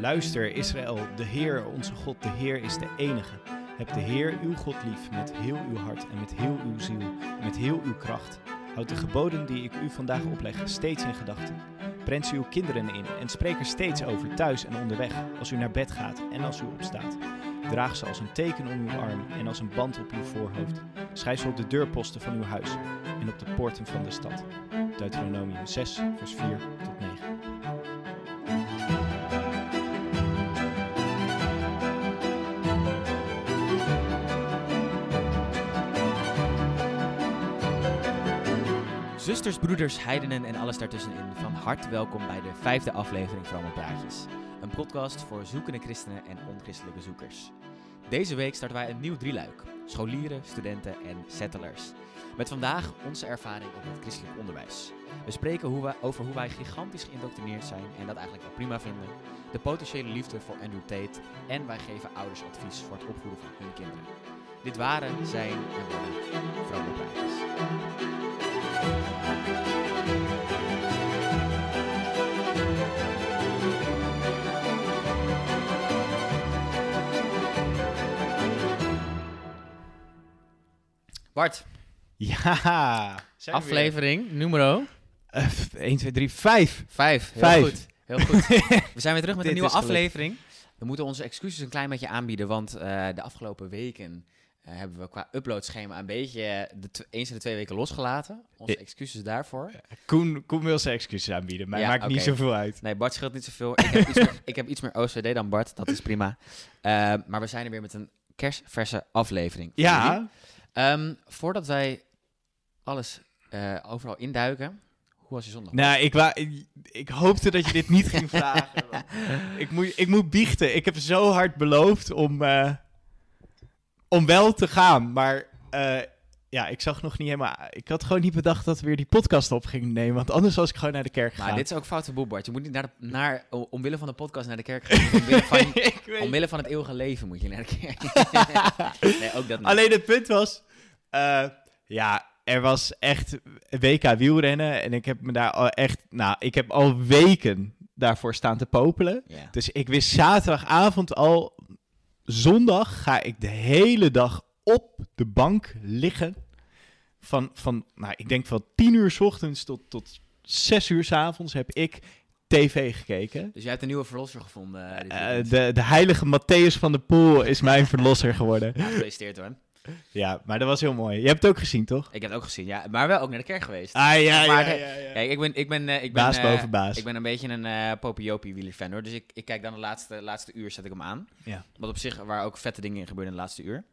Luister Israël, de Heer, onze God, de Heer is de enige. Heb de Heer uw God lief met heel uw hart en met heel uw ziel en met heel uw kracht. Houd de geboden die ik u vandaag opleg steeds in gedachten. Prent ze uw kinderen in en spreek er steeds over thuis en onderweg, als u naar bed gaat en als u opstaat. Draag ze als een teken om uw arm en als een band op uw voorhoofd. Schrijf ze op de deurposten van uw huis en op de poorten van de stad. Deuteronomium 6, vers 4 tot Zusters, broeders, heidenen en alles daartussenin, van harte welkom bij de vijfde aflevering van Allemaal Praatjes. Een podcast voor zoekende christenen en onchristelijke zoekers. Deze week starten wij een nieuw drieluik. Scholieren, studenten en settlers. Met vandaag onze ervaring op het christelijk onderwijs. We spreken hoe over hoe wij gigantisch geïndoctrineerd zijn en dat eigenlijk wel prima vinden. De potentiële liefde voor Andrew Tate. En wij geven ouders advies voor het opvoeden van hun kinderen. Dit waren, zijn en worden vrome Bart, Ja! aflevering numero weer. Eh, 1, 2, 3, 5. 5. Heel Vijf. goed. Heel goed. We zijn weer terug met een nieuwe aflevering. We moeten onze excuses een klein beetje aanbieden, want eh, de afgelopen weken eh, hebben we qua uploadschema een beetje de tw- eens in de twee weken losgelaten. Onze excuses daarvoor. Koen, Koen wil zijn excuses aanbieden, maar Ja, maakt niet zoveel uit. Nee, Bart scheelt niet zoveel. Ik heb iets meer, ik heb iets meer OCD dan Bart, dat is prima. Eh, maar we zijn er weer met een kerstverse aflevering. Ja, Ehm, voordat wij alles eh, overal induiken, hoe was je zondag? nou, ik, wa ik, ik hoopte dat je dit niet ging vragen. ik, moet, ik moet biechten. Ik heb zo hard beloofd om, eh, om wel te gaan, maar eh, ja, ik zag nog niet helemaal... Ik had gewoon niet bedacht dat we weer die podcast op gingen nemen, want anders was ik gewoon naar de kerk gegaan. Maar dit is ook foute boel, Bart. Je moet niet naar, de, naar omwille van de podcast naar de kerk gaan. Omwille van, omwille van het eeuwige leven moet je naar de kerk. nee, ook dat niet. Alleen het punt was, eh, ja, er was echt WK wielrennen en ik heb me daar al echt, nou, ik heb al weken daarvoor staan te popelen. Dus ik wist zaterdagavond al, zondag ga ik de hele dag op de bank liggen. Van, van nou, ik denk van tien uur 's ochtends tot, tot zes uur 's avonds heb ik tv gekeken. Dus jij hebt een nieuwe verlosser gevonden. eh, Eh, de, de heilige Matthäus van de Poel is mijn verlosser geworden. Ja, gefeliciteerd hoor. Ja, maar dat was heel mooi. Je hebt het ook gezien, toch? Ik heb het ook gezien, ja. Maar wel ook naar de kerk geweest. Ah, ja, Maar ja, ja, ja. Kijk, ik ben, ik ben, eh, ik ben, Baas eh, boven baas. Ik ben een beetje een eh popiopie wielerfan hoor. Dus ik, ik kijk dan de laatste, laatste uur, zet ik hem aan. Ja. Wat op zich, waar ook vette dingen in gebeuren in de laatste uur.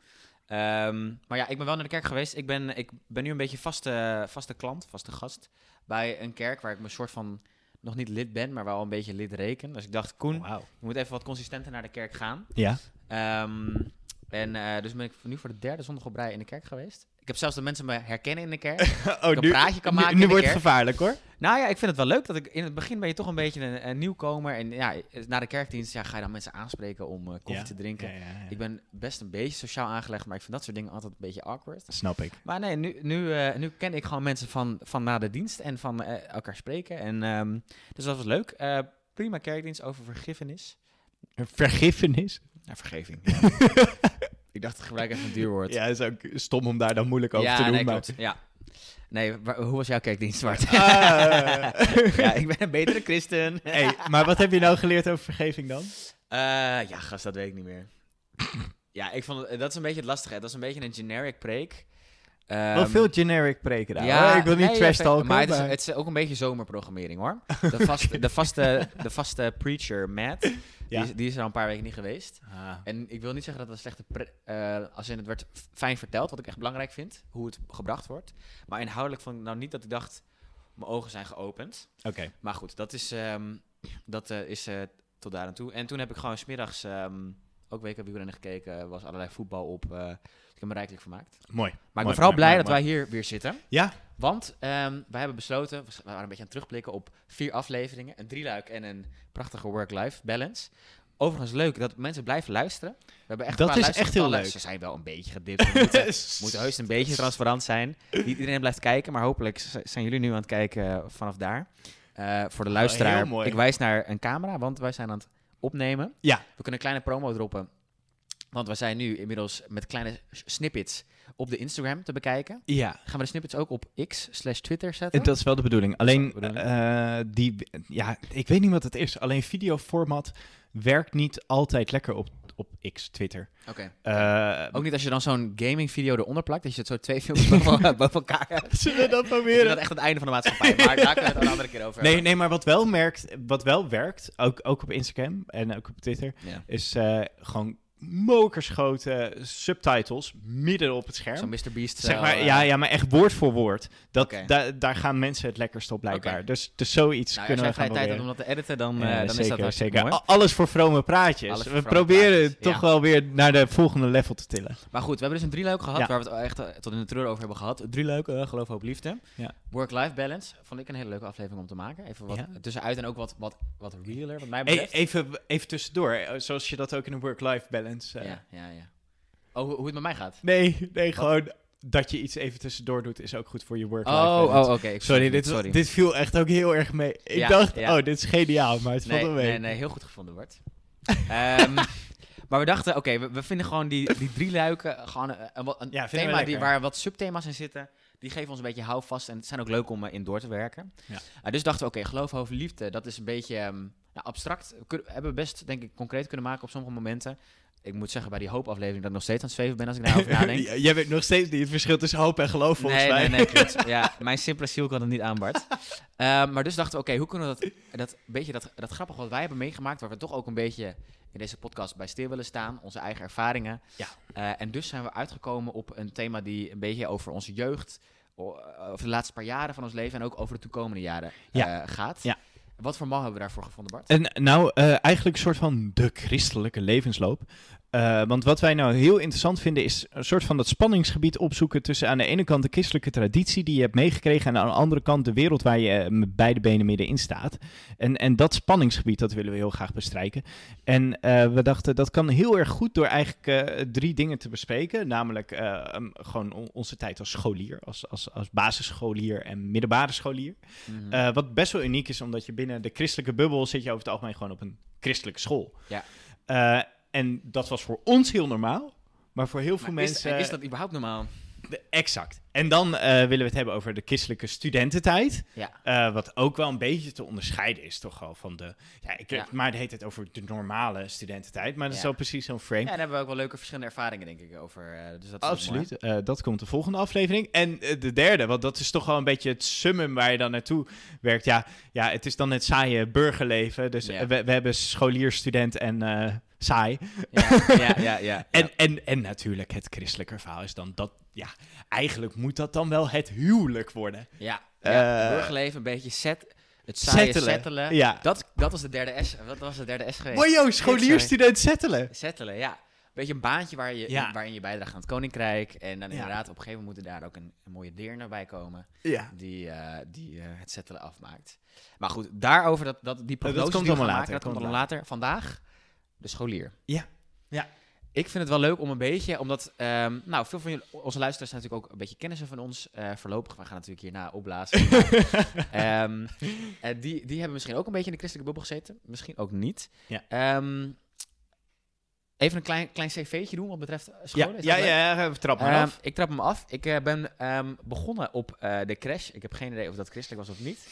Ehm, maar ja, ik ben wel naar de kerk geweest. Ik ben, ik ben nu een beetje vaste, vaste klant, vaste gast. Bij een kerk waar ik me soort van nog niet lid ben, maar wel een beetje lid reken. Dus ik dacht, Koen, je moet even wat consistenter naar de kerk gaan. Ja. Ehm, en eh, dus ben ik nu voor de derde zondag op rij in de kerk geweest. Ik heb zelfs dat mensen me herkennen in de kerk. Oh, een praatje kan nu, maken nu in de wordt het gevaarlijk, hoor. Nou ja, ik vind het wel leuk dat ik in het begin ben je toch een beetje een, een nieuwkomer. En ja, na de kerkdienst ja, ga je dan mensen aanspreken om eh, koffie Ja. te drinken. Ja, ja, ja. Ik ben best een beetje sociaal aangelegd, maar ik vind dat soort dingen altijd een beetje awkward. Snap ik. Maar nee, nu, nu, eh, nu ken ik gewoon mensen van, van na de dienst en van eh, elkaar spreken. En, ehm, dus dat was leuk. Prima kerkdienst over vergiffenis. Vergiffenis? Ja, vergeving. ik dacht, ik gebruik even een duur woord. Ja, is ook stom om daar dan moeilijk over te doen. nee, maar... klopt. Ja. Nee, hoe was jouw kerkdienst, Bart? Ah. ja, ik ben een betere christen. hey, maar wat heb je nou geleerd over vergeving dan? Eh, ja, gast, dat weet ik niet meer. ja, ik vond het, dat is een beetje het lastige. Dat is een beetje een generic preek. Wel Ehm, veel generic preken daar. hoor. Ik wil niet nee, trash ja, talken, maar het is, het is ook een beetje zomerprogrammering hoor. De vaste, de vaste, de vaste preacher, Matt, Ja. die, is, die is er al een paar weken niet geweest. Ah. En ik wil niet zeggen dat het een slechte... pre- eh, als in het werd fijn verteld, wat ik echt belangrijk vind. Hoe het gebracht wordt. Maar inhoudelijk vond ik nou niet dat ik dacht... Mijn ogen zijn geopend. Oké. Maar goed, dat is, ehm, dat, eh, is eh, tot daar aan toe. En toen heb ik gewoon smiddags ehm ook WK wielrennen gekeken. was allerlei voetbal op. ik heb me rijkelijk vermaakt. Mooi. Maar ik Mooi, ben vooral mooi, blij mooi, dat wij hier weer zitten. Ja? Want ehm, wij hebben besloten, we waren een beetje aan het terugblikken op vier afleveringen. Een drieluik en een prachtige work-life balance. Overigens leuk dat mensen blijven luisteren. We hebben echt Dat is echt heel leuk. Ze zijn wel een beetje gedipt. We moeten, moeten heus een beetje transparant zijn. Niet iedereen blijft kijken, maar hopelijk zijn jullie nu aan het kijken eh, vanaf daar. Eh, voor de luisteraar, Oh, mooi. ik wijs naar een camera, want wij zijn aan het opnemen. Ja. We kunnen een kleine promo droppen. Want we zijn nu inmiddels met kleine snippets op de Instagram te bekijken. Ja, Gaan we de snippets ook op X slash Twitter zetten? dat is wel de bedoeling. Alleen, de bedoeling. eh, die, ja, ik weet niet wat het is. Alleen videoformat werkt niet altijd lekker op, op X, Twitter. Oké. Eh, Ook niet als je dan zo'n gaming video eronder plakt, dat je het zo twee filmpjes boven, boven elkaar hebt. Zullen we dat proberen? dat echt het einde van de maatschappij. Maar daar kunnen we het een andere keer over Nee, hebben. nee, maar wat wel, merkt, wat wel werkt, ook, ook op Instagram en ook op Twitter, Ja. is eh, gewoon mokersgrote subtitles midden op het scherm. Zo'n Mr. Beast. Zeg zo, maar, eh, ja, ja, maar echt woord voor woord. Dat, da- daar gaan mensen het lekkerst op blijkbaar. Dus, dus zoiets Nou, kunnen we gaan tijd hebt om dat te editen, dan, Ja, eh, dan zeker, is dat zeker. mooi. Alles voor vrome praatjes. We proberen praatjes, toch ja. wel weer naar de volgende level te tillen. Maar goed, we hebben dus een drieluik gehad, Ja. waar we het echt eh, tot in de treur over hebben gehad. Drieluik, eh, geloof, hoop, liefde. Ja. Work-life balance, vond ik een hele leuke aflevering om te maken. Even wat tussenuit en ook wat, wat, wat realer, wat mij Hey, betreft. even, even tussendoor, eh, zoals je dat ook in een work-life balance... eh, ja, ja, ja. Oh, hoe, het met mij gaat? Nee, nee, gewoon dat je iets even tussendoor doet is ook goed voor je work-life Oh, oh oké. Sorry, dit, sorry. dit viel echt ook heel erg mee. Ik Ja, dacht, ja. oh, dit is geniaal, maar het valt nee, wel mee. nee, nee, heel goed gevonden wordt. Ehm, maar we dachten, oké, we, we vinden gewoon die, die drie luiken, gewoon een, een, Ja, thema die, waar wat subthema's in zitten. Die geven ons een beetje houvast en het zijn ook leuk om eh, in door te werken. Ja. Eh, dus dachten we, oké, geloof over liefde, dat is een beetje ehm, nou, abstract. We hebben we best, denk ik, concreet kunnen maken op sommige momenten. Ik moet zeggen, bij die hoopaflevering dat ik nog steeds aan het zweven ben als ik daarover nadenk. Jij weet nog steeds niet het verschil tussen hoop en geloof, volgens nee, mij. nee, nee, klopt. Ja, mijn simpele ziel kan het niet aan, Bart. Ehm, maar dus dachten we, oké, hoe kunnen we dat, dat, beetje dat, dat grappige wat wij hebben meegemaakt, waar we toch ook een beetje in deze podcast bij stil willen staan, onze eigen ervaringen. Ja. Eh, en dus zijn we uitgekomen op een thema die een beetje over onze jeugd, o- over de laatste paar jaren van ons leven en ook over de toekomende jaren Ja. eh, gaat. Ja. Wat voor mal hebben we daarvoor gevonden, Bart? En nou, eh, eigenlijk een soort van de christelijke levensloop. Eh, want wat wij nou heel interessant vinden is een soort van dat spanningsgebied opzoeken tussen aan de ene kant de christelijke traditie die je hebt meegekregen en aan de andere kant de wereld waar je eh, met beide benen middenin staat. En, en dat spanningsgebied, dat willen we heel graag bestrijken. En eh, we dachten dat kan heel erg goed door eigenlijk drie dingen te bespreken. Namelijk eh, um, gewoon on- onze tijd als scholier, als, als, als basisscholier en middelbare scholier. Mhm. Wat best wel uniek is, omdat je binnen de christelijke bubbel zit je over het algemeen gewoon op een christelijke school. Ja. En dat was voor ons heel normaal, maar voor heel veel Maar mensen... is, dat überhaupt normaal? de- exact. En dan eh, willen we het hebben over de christelijke studententijd. Ja. eh, wat ook wel een beetje te onderscheiden is, toch wel van de... Ja, ik, Ja. maar het heet het over de normale studententijd, maar dat is wel precies zo'n frame. Ja, daar hebben we ook wel leuke verschillende ervaringen, denk ik, over. eh, dus dat. Absoluut. Dat komt de volgende aflevering. En de derde, want dat is toch wel een beetje het summum waar je dan naartoe werkt. Ja, ja het is dan het saaie burgerleven. Dus we, we hebben scholier, student en saai. Ja, ja, ja. ja, En, en, en natuurlijk het christelijke verhaal is dan dat... Ja, eigenlijk moet dat dan wel het huwelijk worden. Ja, ja burgerleven, een beetje set, het saaie Settelen. settelen. Ja. Dat, dat was de derde S. Wat was de derde S geweest? Mojo, scholier, student, settelen. Settelen, ja. Beetje een baantje waar je, Ja. waarin je bijdraagt aan het koninkrijk. En dan inderdaad, op een gegeven moment moet er daar ook een, een mooie deer bij komen. Ja. Die, eh, die eh, het settelen afmaakt. Maar goed, daarover, dat, dat, die prognose komt die maken, later, dat komt komt allemaal later. Vandaag, de scholier. Ja. Ja. Ik vind het wel leuk om een beetje, omdat, ehm, nou, veel van jullie, onze luisteraars zijn natuurlijk ook een beetje kennissen van ons. eh, voorlopig, we gaan natuurlijk hierna opblazen. maar, ehm, eh, die, die hebben misschien ook een beetje in de christelijke bubbel gezeten. Misschien ook niet. Ja. Ehm, even een klein, klein cv'tje doen wat betreft Ja, scholen. Ja, ja, ja, trap af. ik trap hem af. Ik eh, ben begonnen op de crash. Ik heb geen idee of dat christelijk was of niet.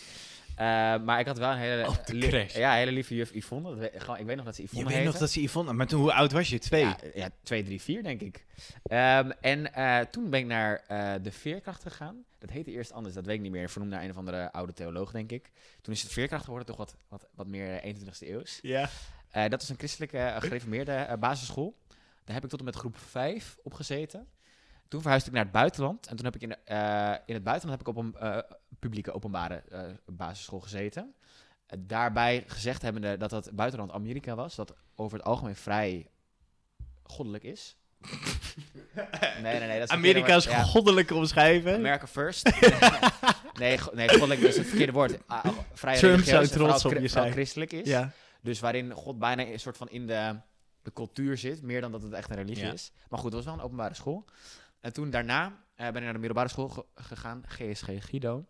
Eh, maar ik had wel een hele, Op de li- crash. ja, een hele lieve juf Yvonne. Dat weet- gewoon, ik weet nog dat ze Je Yvonne weet heette. nog dat ze Yvonne... Maar toen, hoe oud was je? Twee? Ja, ja, twee, drie, vier denk ik. Ehm, en eh, toen ben ik naar eh, de Veerkracht gegaan. Dat heette eerst anders, dat weet ik niet meer. Vernoemd naar een of andere oude theoloog, denk ik. Toen is het Veerkracht geworden, toch wat, wat, wat meer 21ste eeuws. Ja. Dat is een christelijke, gereformeerde basisschool. Daar heb ik tot en met groep 5 op gezeten. Toen verhuisde ik naar het buitenland. En toen heb ik in, eh, in het buitenland heb ik op een eh, publieke openbare eh, basisschool gezeten. Daarbij gezegd hebbende dat dat buitenland Amerika was. Dat over het algemeen vrij goddelijk is. nee, nee, nee. Dat is woord. Ja. goddelijke omschrijven. America first. nee, go- nee, goddelijk is het verkeerde woord. Ah, vrij Trump zou trots op je zijn. christelijk is. Ja. Dus waarin God bijna een soort van in de, de cultuur zit, meer dan dat het echt een religie Ja. is. Maar goed, het was wel een openbare school. En toen daarna eh, ben ik naar de middelbare school ge- gegaan, GSG Guido.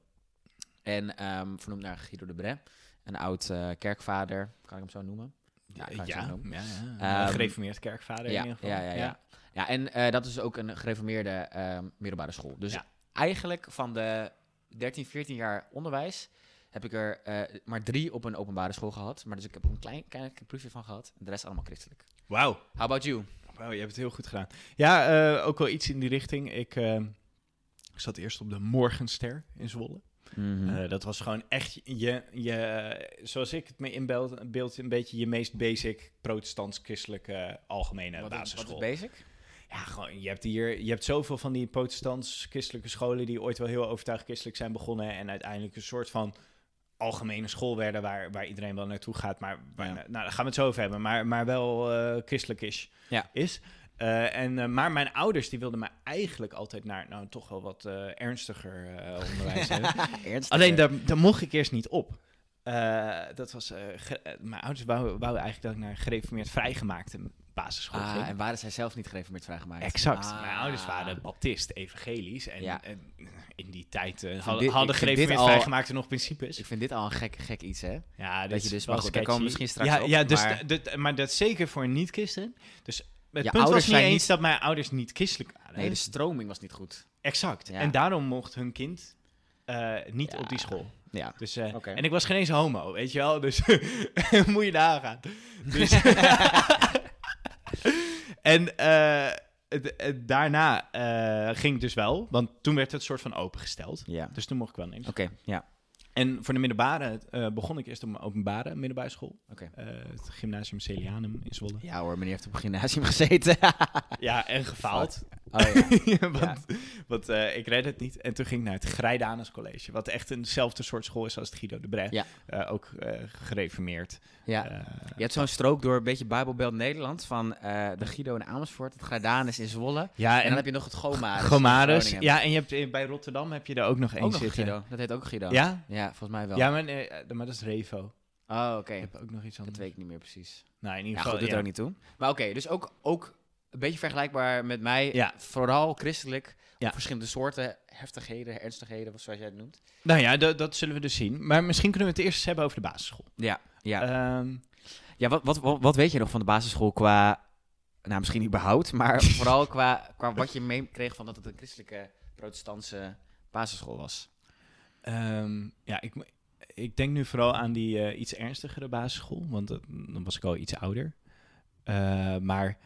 En ehm, vernoemd naar Guido de Bre, een oud eh, kerkvader, kan ik hem zo noemen. Ja, ja, ja, noemen. ja, ja. Ehm, gereformeerd kerkvader in ieder geval. ja, ja, ja. ja en eh, dat is ook een gereformeerde ehm, middelbare school. Dus eigenlijk van de 13, 14 jaar onderwijs heb ik er maar drie op een openbare school gehad. Maar dus ik heb er een klein, klein proefje van gehad. En de rest allemaal christelijk. Wauw. How about you? Wauw, je hebt het heel goed gedaan. Ja, eh, ook wel iets in die richting. Ik, eh, ik zat eerst op de Morgenster in Zwolle. Mhm. Eh, dat was gewoon echt je, je, zoals ik het me inbeeld, beeld, een beetje je meest basic protestants-christelijke algemene wat, is, wat basisschool. is basic? Ja, gewoon, je hebt hier, je hebt zoveel van die protestants-christelijke scholen die ooit wel heel overtuigd christelijk zijn begonnen en uiteindelijk een soort van algemene school werden waar, waar iedereen wel naartoe gaat, maar waar, Ja. nou, daar gaan we het zo over hebben, maar, maar wel eh, christelijk is. Ja. is. Eh, en, eh, maar mijn ouders die wilden me eigenlijk altijd naar nou toch wel wat ernstiger onderwijs hebben. Alleen daar, daar mocht ik eerst niet op. Dat was, mijn ouders wouden, wouden eigenlijk dat ik naar gereformeerd vrijgemaakte basisschool ging. Ah, en waren zij zelf niet gereformeerd vrijgemaakt? Exact. Ah. Mijn ouders waren baptist, evangelisch. En, Ja. en in die tijd vind hadden, dit- hadden gereformeerd al- vrijgemaakte nog principes. Ik vind dit al een gek, gek iets, hè? Ja, dat dit je dus- wel goed, daar komen misschien straks ja, op, Ja, dus maar- d- dit- maar dat zeker voor een niet-christen. Dus het Je punt was niet eens niet- dat mijn ouders niet christelijk waren. Nee, de stroming was niet goed. Exact. Ja. En daarom mocht hun kind eh, niet Ja. op die school. Ja. Dus, Oké. En ik was geen eens homo, weet je wel. Dus moet je nagaan. Dus en eh, het- het- daarna eh, ging het dus wel. Want toen werd het soort van opengesteld. Ja. Dus toen mocht ik wel niks. Oké, ja. En voor de middelbare eh, begon ik eerst op een openbare middelbare school. Eh, het gymnasium Celianum in Zwolle. Ja hoor, meneer heeft op een gymnasium gezeten. Ja, en gefaald. oh ja. want want eh, ik red het niet. En toen ging ik naar het Grijdanus College. Wat echt eenzelfde soort school is als het Guido de. Eh, ook gereformeerd. ja. Je hebt zo'n strook door een beetje Bijbelbelt Nederland van de Guido in Amersfoort, het Gardanus in Zwolle. ja, En, dan heb je nog het Gomarus. Gomarus. Ja, en je hebt, bij Rotterdam heb je er ook nog één ook nog zitten. Guido. Dat heet ook Guido. Ja? Ja, volgens mij wel. Ja, maar, nee, eh, maar dat is Revo. Oh, oké. Je hebt ook nog iets Dat anders. weet ik niet meer precies. Nou, in Ja, ieder goed, geval. doet er ook niet toe. Maar oké, dus ook, ook een beetje vergelijkbaar met mij. Ja. Vooral christelijk. Ja. Verschillende soorten heftigheden, ernstigheden, zoals jij het noemt. Nou ja, dat, dat zullen we dus zien. Maar misschien kunnen we het eerst eens hebben over de basisschool. Ja, ja. Ehm, ja wat, wat, wat, wat weet je nog van de basisschool qua... Nou, misschien überhaupt, maar vooral qua, qua wat je meekreeg van dat het een christelijke protestantse basisschool was. Ehm, ja, ik, ik denk nu vooral aan die eh, iets ernstigere basisschool, want dat- dan was ik al iets ouder. Eh, maar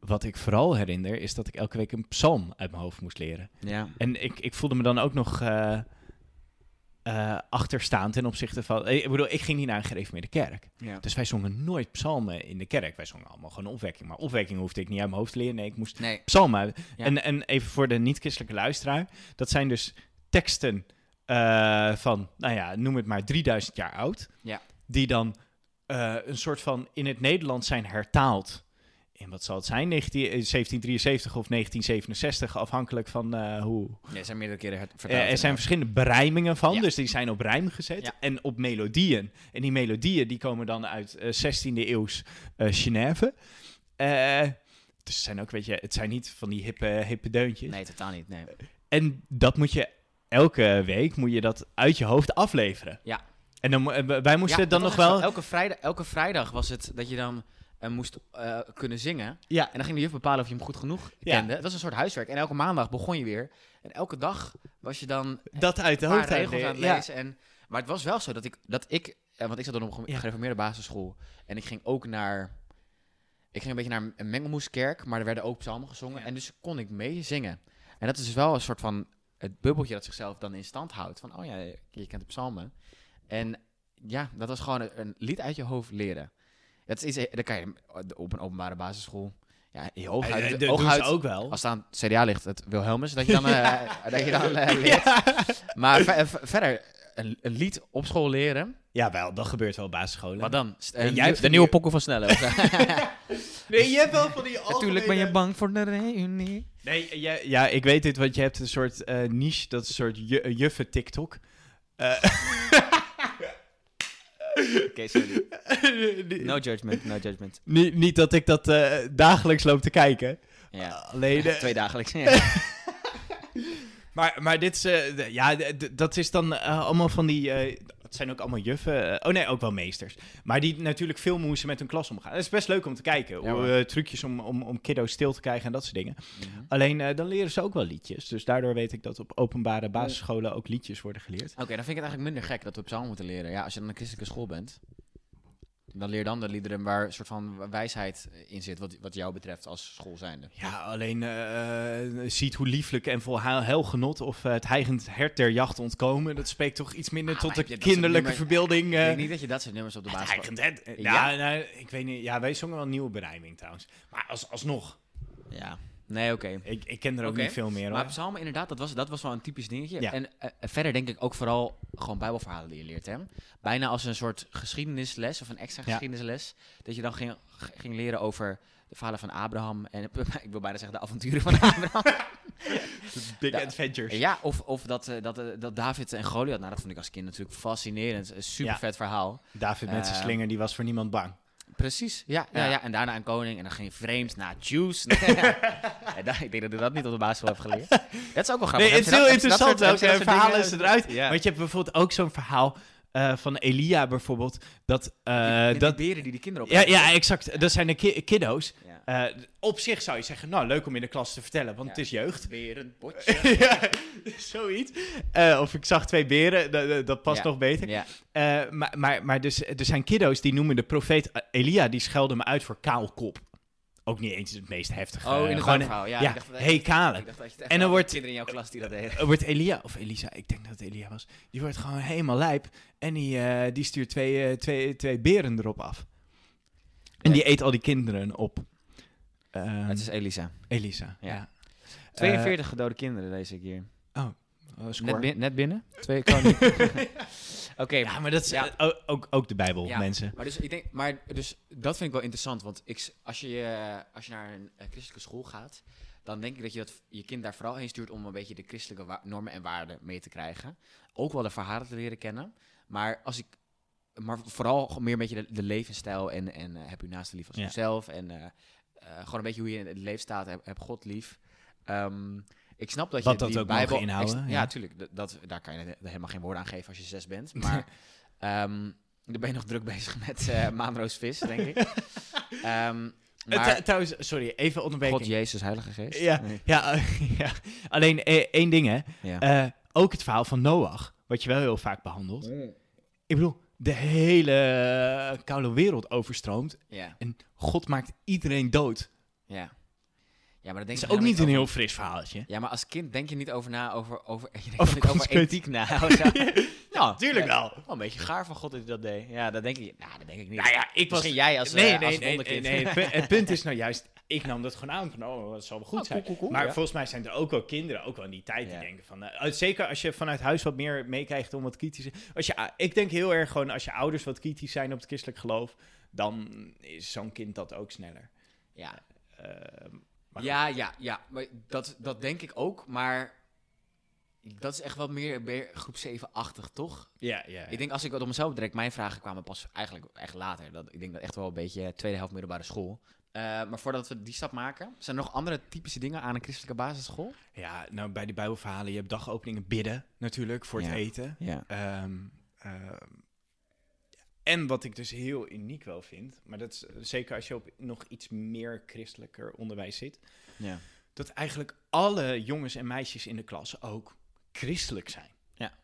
wat ik vooral herinner is dat ik elke week een psalm uit mijn hoofd moest leren. Ja. En ik, ik voelde me dan ook nog eh, eh, achterstaand ten opzichte van... eh, Ik bedoel, ik ging niet naar een gereformeerde kerk. ja. Dus wij zongen nooit psalmen in de kerk. Wij zongen allemaal gewoon opwekking. Maar opwekking hoefde ik niet uit mijn hoofd te leren. Nee, ik moest Nee. psalmen. Ja. En, en even voor de niet-christelijke luisteraar. Dat zijn dus teksten eh, van, nou ja, noem het maar 3000 jaar oud. Ja. Die dan eh, een soort van in het Nederlands zijn hertaald. In wat zal het zijn? 19, eh, 1773 of 1967, afhankelijk van eh, hoe. Ja, er zijn meerdere keren Eh, vertaald. er zijn verschillende berijmingen van, Ja. dus die zijn op rijm gezet. Ja. En op melodieën. En die melodieën die komen dan uit eh 16e eeuws eh Genève. Eh, dus het zijn ook, weet je, het zijn niet van die hippe, hippe deuntjes. Nee, totaal niet. Nee. En dat moet je elke week moet je dat uit je hoofd afleveren. Ja. En dan, eh, wij moesten Ja, dan dat nog wel. Elke vrijdag, elke vrijdag was het dat je dan eh, moest eh, kunnen zingen. Ja, En dan ging de juf bepalen of je hem goed genoeg Ja. kende. Het was een soort huiswerk. En elke maandag begon je weer. En elke dag was je dan dat uit de hoofd regels aan het Ja. lezen. En, maar het was wel zo dat ik, dat ik want ik zat dan op een Ja. gereformeerde basisschool. En ik ging ook naar, ik ging een beetje naar een mengelmoeskerk, maar er werden ook psalmen gezongen. Ja. En dus kon ik mee zingen. En dat is dus wel een soort van het bubbeltje dat zichzelf dan in stand houdt. Van, oh ja, je kent de psalmen. En ja, dat was gewoon een, een lied uit je hoofd leren. Dat is iets, eh, dat kan je op een openbare basisschool, ja, je hoofd Eh, eh, uit, dat doen oog ze uit, ook wel. als het aan het CDA ligt, het Wilhelmus, dat je dan, eh, dat je dan eh, leert. Maar ver- ver- verder, een, een lied op school leren. Ja, wel, dat gebeurt wel op basisscholen. Wat dan? St- En jij hebt de nieuwe pokken van Snelle. Nee, je hebt wel van die Natuurlijk ben je bang voor de reunie. Nee, ja, ja, ik weet dit, want je hebt een soort eh, niche, dat is een soort ju juffen TikTok. Eh, Oké, sorry. niet, No judgment, no judgment. niet, niet dat ik dat eh, dagelijks loop te kijken. Ja. Alleen, Twee dagelijks. Ja. Maar, maar dit is, eh, ja, dat is dan eh, allemaal van die, eh, het zijn ook allemaal juffen. eh, oh nee, ook wel meesters. Maar die natuurlijk veel moesten met hun klas omgaan. Het is best leuk om te kijken. Ja, hoe, eh, trucjes om, om, om kiddo's stil te krijgen en dat soort dingen. Mhm. Alleen eh, dan leren ze ook wel liedjes. Dus daardoor weet ik dat op openbare basisscholen ook liedjes worden geleerd. Oké, dan vind ik het eigenlijk minder gek dat we psalmen moeten leren. Ja, als je dan een christelijke school bent, dan leer dan de liederen waar een soort van wijsheid in zit, wat, wat jou betreft als school zijnde. Ja, alleen eh, ziet hoe lieflijk en vol heil- heilgenot of eh, het heigend hert der jacht ontkomen. Dat spreekt toch iets minder Ah, tot de kinderlijke verbeelding. ik eh, denk niet dat je dat soort nummers op de basis... heigend hert. eh, Ja? Ja, nou, ik weet niet. Ja, wij zongen wel een nieuwe berijming trouwens. Maar als, alsnog, Ja, nee, oké. ik, ik ken er ook niet veel meer Maar hoor. psalmen inderdaad, dat was, dat was wel een typisch dingetje. Ja. En eh, verder denk ik ook vooral gewoon bijbelverhalen die je leert. Hè? Bijna als een soort geschiedenisles of een extra Ja. geschiedenisles. Dat je dan ging, ging leren over de verhalen van Abraham. En ik wil bijna zeggen de avonturen van Abraham. Big. Adventures. ja, of, of dat, eh, dat, eh, dat David en Goliath, nou dat vond ik als kind natuurlijk fascinerend. Een super vet verhaal. David met zijn Eh, slinger, die was voor niemand bang. Precies, ja, ja. Ja. En daarna een koning en dan ging vreemd naar Juice. ik denk dat ik dat niet op de basisschool heb geleerd. Dat is ook wel grappig. Nee, het is heel interessant welke soort verhalen ze eruit. Want je hebt bijvoorbeeld ook zo'n verhaal eh, van Elia bijvoorbeeld. Dat, eh, Met die dat, beren die die kinderen op ja, ja, exact. Dat zijn de ki- kiddo's. ja. Eh, op zich zou je zeggen, nou, leuk om in de klas te vertellen, want Ja. het is jeugd. Beren, potje. ja, zoiets. Of ik zag twee beren, dat- dat, dat past nog beter. maar maar, maar dus, er zijn kiddo's die noemen de profeet Elia, die schelden me uit voor kaalkop. Ook niet eens het meest heftige. Oh, in het gewoon, verhaal. Ja, ja, ik dacht, hey, kale. En dan wordt- kinderen in jouw klas die dat deden. Er wordt Elia, of Elisa, ik denk dat het Elia was, die wordt gewoon helemaal lijp. En die, eh, die stuurt twee, eh, twee, twee beren erop af. En die eet al die kinderen op. Ehm, Het is Elisa. Elisa, Ja. ja. 42 gedode kinderen deze hier. Eh, score. Net, bin- net binnen? Twee kan niet. Oké, Ja, maar dat is Ja. eh, ook, ook, ook de Bijbel, Ja. mensen. Maar, dus, ik denk, maar dus, dat vind ik wel interessant. Want ik, als, je, eh, als je naar een eh, christelijke school gaat, dan denk ik dat je dat, je kind daar vooral heen stuurt om een beetje de christelijke normen en waarden mee te krijgen. Ook wel de verhalen te leren kennen. Maar, als ik, maar vooral meer een beetje de, de levensstijl en, en heb u naast de lief als Ja. jezelf. En gewoon een beetje hoe je in het leven staat, heb, heb God lief. Ehm, ik snap dat je dat die ook Bijbel inhouden, ja. ja, tuurlijk. Dat, daar kan je he- helemaal geen woorden aan geven als je zes bent. Maar ehm, dan ben je nog druk bezig met eh maanroosvis, denk ik. Ehm, Eh, maar tr- trouwens, sorry, even onderbreken. God, Jezus, Heilige Geest. Ja, Nee. ja, ja. alleen eh, één ding hè. Ja. Ook het verhaal van Noach, wat je wel heel vaak behandelt. Ik bedoel, de hele koude wereld overstroomt ja, en God maakt iedereen dood. ja. Ja, maar dat denk is ik ook niet een heel fris verhaaltje. Ja, maar als kind denk je niet over na, over, over, je denkt Over niet over ethiek na. of zo. ja, Tuurlijk ja, wel. Een beetje gaar van God dat hij dat deed. Ja, dat denk ik, nou, dat denk ik niet. Nou ja, ik was... Misschien jij als, nee, eh, nee, als nee, nee. Het, pu- het punt is nou juist, ik nam dat gewoon aan van, oh, dat zal wel goed Oh, zijn. cool, cool, cool, maar ja. volgens mij zijn er ook wel kinderen, ook wel in die tijd, die denken van... eh, zeker als je vanuit huis wat meer meekrijgt om wat kritisch... Als je, ik denk heel erg gewoon, als je ouders wat kritisch zijn op het christelijk geloof, dan is zo'n kind dat ook sneller. Ja, Eh, maar ja, ja, ja. Maar dat, dat denk ik ook, maar dat is echt wel meer, groep 7-achtig, toch? Ja, ja. Ik denk als ik het op mezelf betrek, mijn vragen kwamen pas eigenlijk echt later. Dat, ik denk dat echt wel een beetje tweede helft middelbare school. Eh, maar voordat we die stap maken, zijn er nog andere typische dingen aan een christelijke basisschool? Ja, nou bij die Bijbelverhalen, je hebt dagopeningen bidden natuurlijk voor het Ja. eten. Ja. Ehm, ehm, en wat ik dus heel uniek wel vind, maar dat is eh, zeker als je op nog iets meer christelijker onderwijs zit, ja. dat eigenlijk alle jongens en meisjes in de klas ook christelijk zijn. Ja.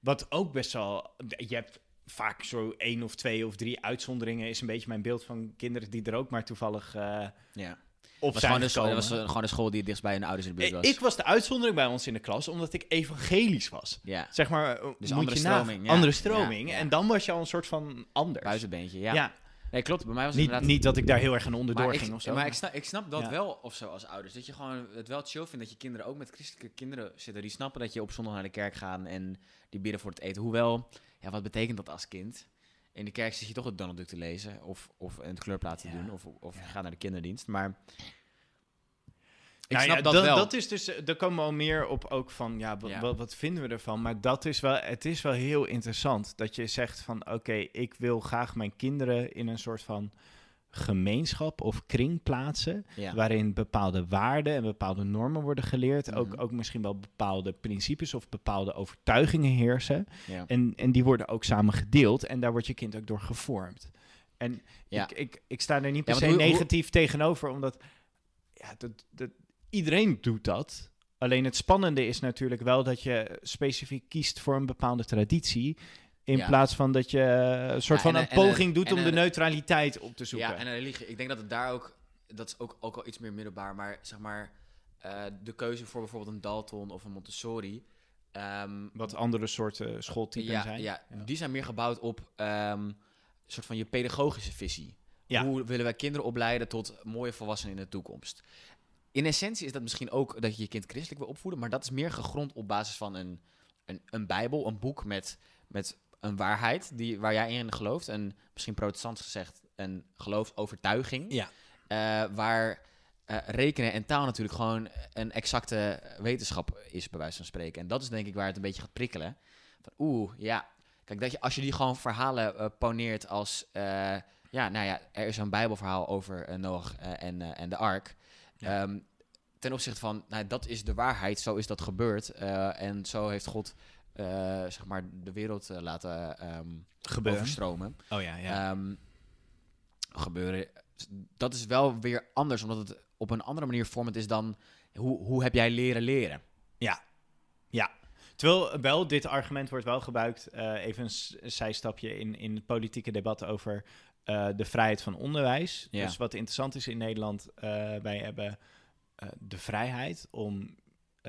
Wat ook best wel, je hebt vaak zo één of twee of drie uitzonderingen, is een beetje mijn beeld van kinderen die er ook maar toevallig eh ja. Op Was zijn school- dat was eh, gewoon de school die dichtst bij hun ouders in de buurt was. Ik, was de uitzondering bij ons in de klas, omdat ik evangelisch was. ja, Zeg maar, eh, Dus andere stroming, ja. Andere stroming. Ja. En dan was je al een soort van anders. buitenbeentje, ja. Ja, Nee, klopt. Bij mij was het niet, inderdaad... niet dat ik daar heel erg aan onderdoor ging ik, of zo. Maar ik snap, ik snap dat wel of zo als ouders. Dat je gewoon het wel chill vindt dat je kinderen ook met christelijke kinderen zitten. Die snappen dat je op zondag naar de kerk gaat en die bidden voor het eten. Hoewel, ja, wat betekent dat als kind? In de kerk zit je toch het Donald Duck te lezen of, of een kleurplaat te Ja. doen of, of Ja. je gaat naar de kinderdienst. Maar ik Nou snap ja, dat dat, wel. dat is dus, eh, daar komen we al meer op ook van, ja, wa- Ja. Wat, wat vinden we ervan? Maar dat is wel, het is wel heel interessant dat je zegt van, oké, ik wil graag mijn kinderen in een soort van gemeenschap of kring plaatsen. Ja. Waarin bepaalde waarden en bepaalde normen worden geleerd. ook, Mhm. ook misschien wel bepaalde principes of bepaalde overtuigingen heersen. ja. En, en die worden ook samen gedeeld. En daar wordt je kind ook door gevormd. En Ja. ik, ik, ik sta er niet per se hoe- negatief tegenover, omdat ja, dat, dat, iedereen doet dat. Alleen het spannende is natuurlijk wel dat je specifiek kiest voor een bepaalde traditie. In Ja. plaats van dat je eh, een soort Ja, van en, een poging en, doet om de neutraliteit op te zoeken. Ja, en een religie. Ik denk dat het daar ook, dat is ook, ook al iets meer middelbaar, maar zeg maar, eh, de keuze voor bijvoorbeeld een Dalton of een Montessori. ehm, Wat andere soorten schooltypen ja, zijn. Ja, die zijn meer gebouwd op een soort van je pedagogische visie. Hoe willen wij kinderen opleiden tot mooie volwassenen in de toekomst? In essentie is dat misschien ook dat je je kind christelijk wil opvoeden, maar dat is meer gegrond op basis van een, een, een bijbel, een boek met, met een waarheid die, waar jij in gelooft. En misschien protestants gezegd een geloofsovertuiging. Ja. Eh, waar eh, rekenen en taal natuurlijk gewoon een exacte wetenschap is, bij wijze van spreken. En dat is denk ik waar het een beetje gaat prikkelen. Van oeh, ja. Kijk, dat je, als je die gewoon verhalen eh, poneert als... ja, nou ja, er is een bijbelverhaal over Noach en, en de ark. Ja. Ehm, ten opzichte van, nou, dat is de waarheid, zo is dat gebeurd. en zo heeft God, zeg maar, de wereld eh, laten ehm, Gebeuren. overstromen. Oh ja, ja. Ehm, gebeuren. Dat is wel weer anders, omdat het op een andere manier vormend is dan hoe, hoe heb jij leren leren? Ja, ja. Terwijl wel, dit argument wordt wel gebruikt, eh, even een zijstapje in, in het politieke debat over eh, de vrijheid van onderwijs. Ja. Dus wat interessant is in Nederland, eh, wij hebben eh, de vrijheid om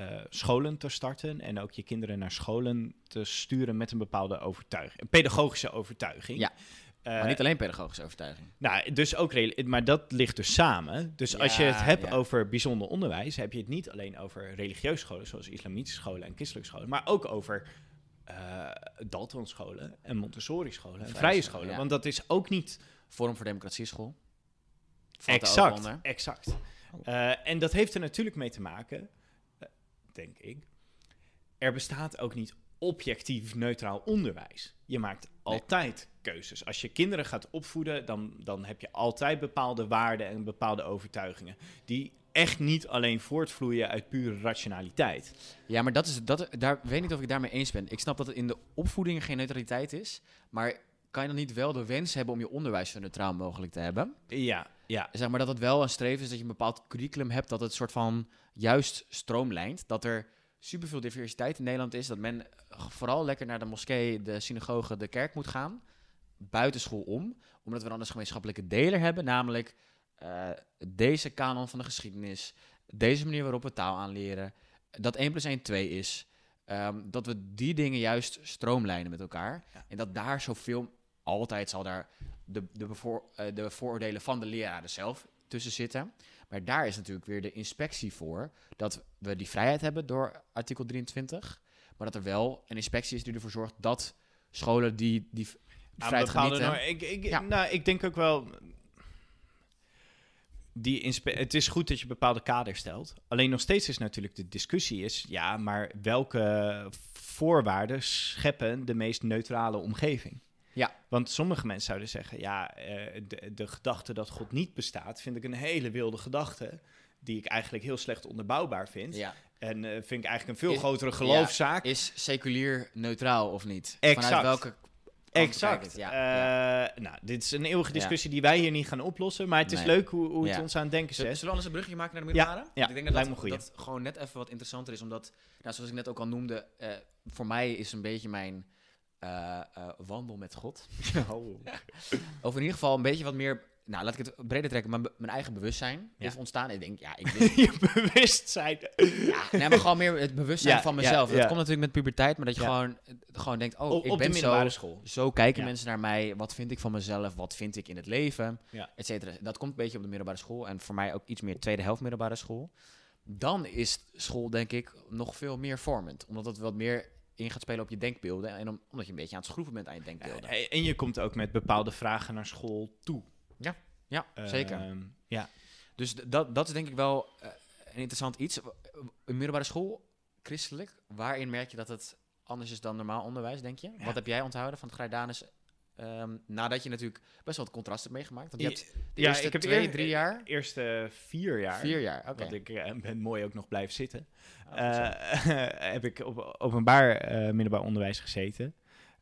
eh, scholen te starten en ook je kinderen naar scholen te sturen met een bepaalde overtuiging, een pedagogische overtuiging. Ja. Eh, maar niet alleen pedagogische overtuiging. nou, dus ook maar dat ligt dus samen. Dus als je het hebt ja. over bijzonder onderwijs, heb je het niet alleen over religieuze scholen, zoals islamitische scholen en christelijke scholen, maar ook over eh Dalton scholen en Montessori scholen en Vrije vrije scholen, ja. Want dat is ook niet Forum voor Democratie School. Valt exact. Exact. Oh. Eh, en dat heeft er natuurlijk mee te maken, eh, denk ik. Er bestaat ook niet objectief neutraal onderwijs. Je maakt altijd keuzes. Als je kinderen gaat opvoeden, dan, dan heb je altijd bepaalde waarden en bepaalde overtuigingen. Die echt niet alleen voortvloeien uit pure rationaliteit. Ja, maar dat is, dat, daar weet niet of ik daarmee eens ben. Ik snap dat het in de opvoeding geen neutraliteit is. Maar kan je dan niet wel de wens hebben om je onderwijs zo neutraal mogelijk te hebben? Ja, ja. Zeg maar dat het wel een streven is dat je een bepaald curriculum hebt dat het soort van juist stroomlijnt. Dat er superveel diversiteit in Nederland is. Dat men vooral lekker naar de moskee, de synagoge, de kerk moet gaan. Buitenschool om. Omdat we dan een gemeenschappelijke deler hebben. Namelijk eh, deze kanon van de geschiedenis. Deze manier waarop we taal aanleren. Dat 1 plus 1 2 is. Ehm, dat we die dingen juist stroomlijnen met elkaar. Ja. En dat daar zoveel... Altijd zal daar de, de, bevoor, eh, de vooroordelen van de leraren zelf tussen zitten. Maar daar is natuurlijk weer de inspectie voor. Dat we die vrijheid hebben door artikel 23. Maar dat er wel een inspectie is die ervoor zorgt dat scholen die, die vrijheid bepaalde genieten... normen. ik, ik, Ja. nou, ik denk ook wel. Die het is goed dat je bepaalde kaders stelt. Alleen nog steeds is natuurlijk de discussie is, ja, maar welke voorwaarden scheppen de meest neutrale omgeving? Ja. Want sommige mensen zouden zeggen, ja, eh, de, de gedachte dat God niet bestaat, vind ik een hele wilde gedachte, die ik eigenlijk heel slecht onderbouwbaar vind. Ja. En eh, vind ik eigenlijk een veel Is- grotere geloofszaak. Is seculier neutraal of niet? Exact. Vanuit welke Exact. Ja, Eh, Nou, dit is een eeuwige discussie die wij hier niet gaan oplossen. Maar het is Nee. leuk hoe, hoe het Ja. ons aan het denken Zullen zet. zullen we anders een brugje maken naar de Ja, middelbare? ja, ik denk dat lijkt dat, me dat gewoon net even wat interessanter is. Omdat, nou, zoals ik net ook al noemde, eh, voor mij is een beetje mijn eh, wandel met God. Of in ieder geval een beetje wat meer, nou laat ik het breder trekken, mijn, mijn eigen bewustzijn Ja. is ontstaan. Ik denk, ja, ik je bewustzijn. ja, nee, maar gewoon meer het bewustzijn Ja, van mezelf. Dat komt natuurlijk met puberteit, maar dat je gewoon, gewoon denkt, oh, ik ben middelbare zo, school. zo kijken mensen naar mij. Wat vind ik van mezelf? Wat vind ik in het leven? Ja. Et cetera. Dat komt een beetje op de middelbare school. En voor mij ook iets meer tweede helft middelbare school. Dan is school denk ik nog veel meer vormend. Omdat het wat meer in gaat spelen op je denkbeelden. En om- omdat je een beetje aan het schroeven bent aan je denkbeelden. Ja, en je komt ook met bepaalde vragen naar school toe. Ja, zeker. Ehm, ja. Dus dat, dat is denk ik wel eh, een interessant iets. Een middelbare school, christelijk, waarin merk je dat het anders is dan normaal onderwijs, denk je? Ja. Wat heb jij onthouden van het Grijdanus Ehm, nadat je natuurlijk best wel het contrast hebt meegemaakt. Want je hebt de ja, eerste ik heb twee, eer- drie jaar... Eerste vier jaar. Vier jaar, oké. Want ik eh, ben mooi ook nog blijven zitten. Oh, eh, heb ik op openbaar eh, middelbaar onderwijs gezeten.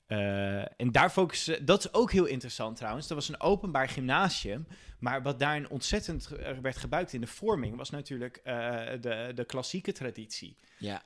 En daar focussen, dat is ook heel interessant trouwens. Dat was een openbaar gymnasium. Maar wat daarin ontzettend werd gebruikt in de vorming, was natuurlijk de, de klassieke traditie. ja.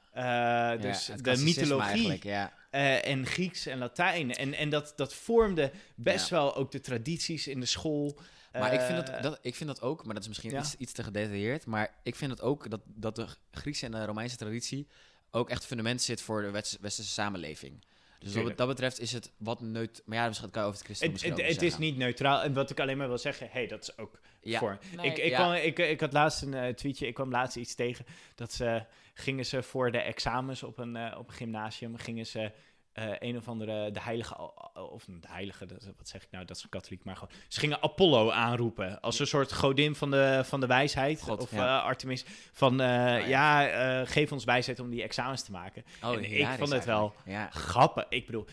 Dus ja, de mythologie eigenlijk, Ja. Eh, en Grieks en Latijn. En, en dat, dat vormde best Ja. wel ook de tradities in de school. Maar ik, vind Eh, dat, dat, ik vind dat ook, maar dat is misschien Ja. iets, iets te gedetailleerd. Maar ik vind het ook dat, dat de Griekse en de Romeinse traditie ook echt fundament zit voor de westerse samenleving. Dus wat dat betreft is het wat neut... Maar ja, misschien kan je over het christendom Het, het, het is niet neutraal. En wat ik alleen maar wil zeggen, hey, dat is ook Ja. voor. Nee, ik, ik, ja. kwam, ik, ik had laatst een eh, tweetje, ik kwam laatst iets tegen. Dat ze gingen ze voor de examens op een, eh, op een gymnasium, gingen ze eh, een of andere, de heilige, of de heilige, dat, wat zeg ik nou, dat is katholiek, maar gewoon. Ze gingen Apollo aanroepen als een soort godin van de, van de wijsheid. God, of ja. eh, Artemis, van eh, ja. ja, eh, geef ons wijsheid om die examens te maken. Oh, en ik vond het wel. Ja. grappig. Ik bedoel,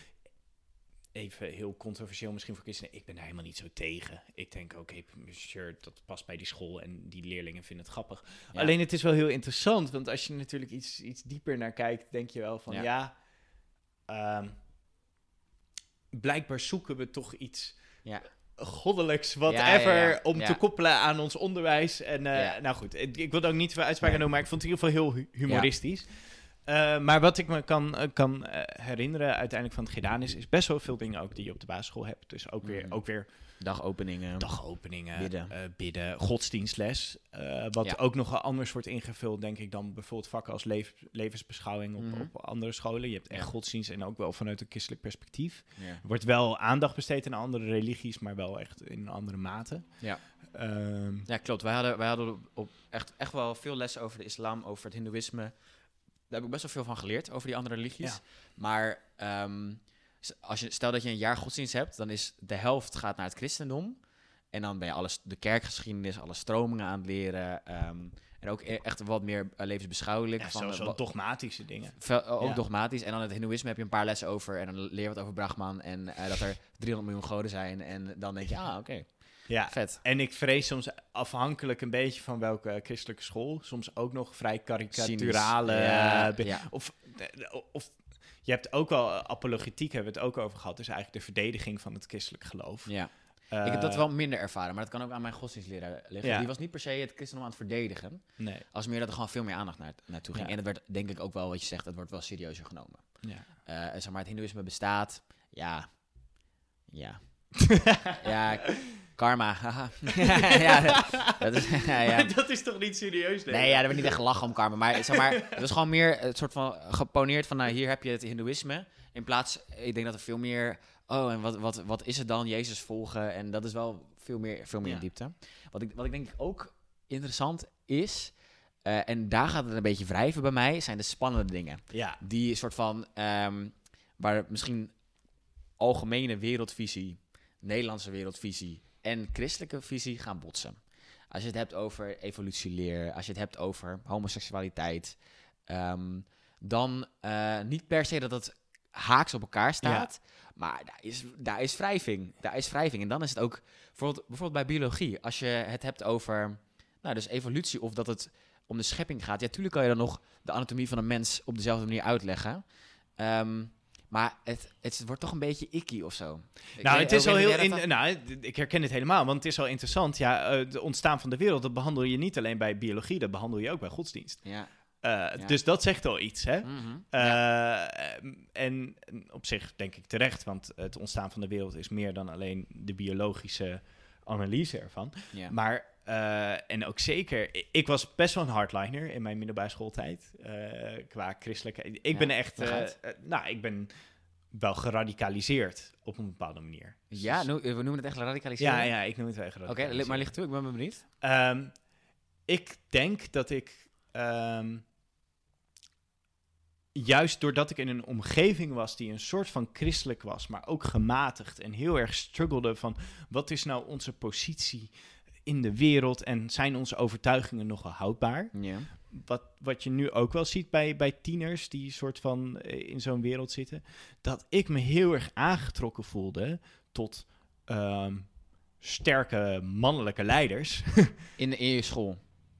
even heel controversieel misschien voor christenen. Ik ben daar helemaal niet zo tegen. Ik denk, oké, sure, dat past bij die school en die leerlingen vinden het grappig. Ja. Alleen het is wel heel interessant, want als je natuurlijk iets, iets dieper naar kijkt, denk je wel van, Ja. ja, ehm, blijkbaar zoeken we toch iets Ja. goddelijks, whatever, ja, ja. om te koppelen aan ons onderwijs. En eh, nou goed, ik, ik wil ook niet veel uitspraken Nee. doen, maar ik vond het in ieder geval heel hu- humoristisch. Eh, maar wat ik me kan, eh, kan eh, herinneren uiteindelijk van het gedaan is, is best wel veel dingen ook die je op de basisschool hebt. Dus ook weer, Mhm. ook weer Dagopeningen. dagopeningen, Bidden. bidden godsdienstles. wat Ja. ook nog anders wordt ingevuld, denk ik, dan bijvoorbeeld vakken als levensbeschouwing op, Mhm. op andere scholen. Je hebt echt Ja. godsdienst en ook wel vanuit een christelijk perspectief. Ja. Er wordt wel aandacht besteed aan andere religies, maar wel echt in een andere mate. Ja. Ehm, Ja, klopt. Wij hadden, wij hadden op echt, echt wel veel lessen over de islam, over het hindoeïsme. Daar heb ik best wel veel van geleerd, over die andere religies. Ja. Maar ehm, als je, stel dat je een jaar godsdienst hebt, dan is de helft gaat naar het christendom. En dan ben je alles, de kerkgeschiedenis, alle stromingen aan het leren. ehm, en ook e- echt wat meer eh, levensbeschouwelijk. ja, van, eh, wat- dogmatische dingen. Veel- ook Ja. dogmatisch. En dan het hindoeïsme heb je een paar lessen over. En dan leer je wat over Brahman. En eh, dat er 300 miljoen goden zijn. En dan denk je, ah, oké, Ja, vet. en ik vrees soms afhankelijk een beetje van welke christelijke school, soms ook nog vrij karikaturale... Ja, eh, ja. Of, eh, of je hebt ook wel, eh, apologetiek hebben we het ook over gehad, dus eigenlijk de verdediging van het christelijk geloof. Ja. Ik heb dat wel minder ervaren, maar dat kan ook aan mijn godsdienstleraar liggen. Ja. Die was niet per se het christendom aan het verdedigen. Nee. Als meer dat er gewoon veel meer aandacht naar, naartoe ging. Ja. En het werd denk ik ook wel wat je zegt, het wordt wel serieuzer genomen. Ja. Eh, en zeg maar, het hindoeïsme bestaat. Ja. Ja. ja, karma. ja, dat is... ja, dat is toch niet serieus? Nee, ja, er werd niet echt gelachen om karma. Maar, zeg maar het was gewoon meer het soort van geponeerd van... Nou, hier heb je het hindoeïsme. In plaats, ik denk dat er veel meer... Oh, en wat, wat, wat is het dan? Jezus volgen. En dat is wel veel meer, veel meer Ja. diepte. Wat ik, wat ik denk ook interessant is... eh, en daar gaat het een beetje wrijven bij mij... zijn de spannende dingen. Ja, Die soort van... ehm, waar misschien algemene wereldvisie... Nederlandse wereldvisie... en christelijke visie gaan botsen. Als je het hebt over evolutieleer, als je het hebt over homoseksualiteit, ehm, dan eh, niet per se dat het haaks op elkaar staat, maar daar is, daar is wrijving. Daar is wrijving. En dan is het ook, bijvoorbeeld, bijvoorbeeld bij biologie, als je het hebt over nou, dus evolutie of dat het om de schepping gaat, ja, tuurlijk kan je dan nog de anatomie van een mens op dezelfde manier uitleggen. Ehm, maar het, het wordt toch een beetje icky of zo. Ik nou, het is hoe al heel. In, nou, ik herken het helemaal, want het is al interessant. Ja, eh, het ontstaan van de wereld, dat behandel je niet alleen bij biologie, dat behandel je ook bij godsdienst. Ja. Eh, Ja. Dus dat zegt al iets, hè? Mhm. Eh, Ja. En op zich denk ik terecht, want het ontstaan van de wereld is meer dan alleen de biologische analyse ervan. Ja. Maar, eh, en ook zeker, ik was best wel een hardliner in mijn middelbare schooltijd, eh, qua christelijke. Ik Ja, ben echt, eh, nou, ik ben wel geradicaliseerd op een bepaalde manier. Ja, Dus- no- we noemen het echt radicaliseren. ja, ja, ik noem het wel Oké, geradicaliseerd. li- maar ligt toe, ik ben benieuwd. Ehm, ik denk dat ik. ehm, juist doordat ik in een omgeving was die een soort van christelijk was, maar ook gematigd en heel erg struggelde van wat is nou onze positie in de wereld en zijn onze overtuigingen nog wel houdbaar? Ja. Wat, wat je nu ook wel ziet bij, bij tieners die soort van eh, in zo'n wereld zitten, dat ik me heel erg aangetrokken voelde tot ehm, sterke mannelijke leiders. In, in je school?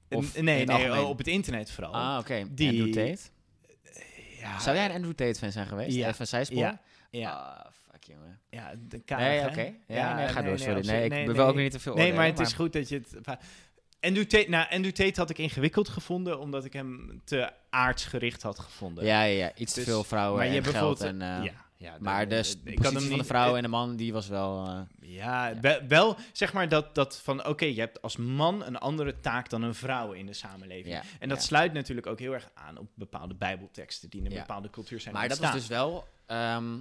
Of nee, nee algemeen? op het internet vooral. Ah, oké. Die- Andrew Tate? ja, Zou jij een Andrew Tate fan zijn geweest? Ja. Zijspoor? Ja, ja, Ah, fuck jongen. ja, de kamer, Nee, oké. Ja, nee, ga door, sorry. Nee, ik wil ook niet te veel Nee, maar het is goed dat je het... Andrew Tate, nou, Andrew Tate had ik ingewikkeld gevonden, omdat ik hem te aardsgericht had gevonden. Ja, ja, ja. Iets te Dus- veel vrouwen maar je en hebt geld. En, eh, ja, ja, maar de, de, positie van de vrouw en de man, die was wel... eh, Ja, Ja. Wel, wel zeg maar dat, dat van oké, je hebt als man een andere taak dan een vrouw in de samenleving. ja, En dat sluit natuurlijk ook heel erg aan op bepaalde bijbelteksten die in een bepaalde cultuur zijn Maar dat was dus wel ehm,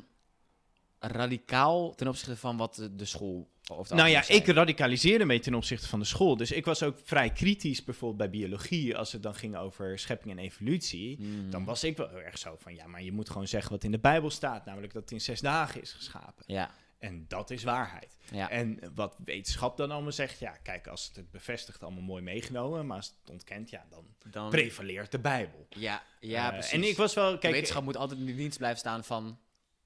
radicaal ten opzichte van wat de, de school... Of de Nou ja, ik radicaliseerde me ten opzichte van de school. Dus ik was ook vrij kritisch bijvoorbeeld bij biologie. Als het dan ging over schepping en evolutie. Mm. Dan was ik wel heel erg zo van, ja, maar je moet gewoon zeggen wat in de Bijbel staat. Namelijk dat het in zes dagen is geschapen. Ja, En dat is waarheid. ja. En wat wetenschap dan allemaal zegt, ja, kijk, als het het bevestigt, allemaal mooi meegenomen. Maar als het ontkent, ja, dan Dan, prevaleert de Bijbel. ja, ja Eh, precies. En ik was wel, De kijk, wetenschap moet altijd in de dienst blijven staan van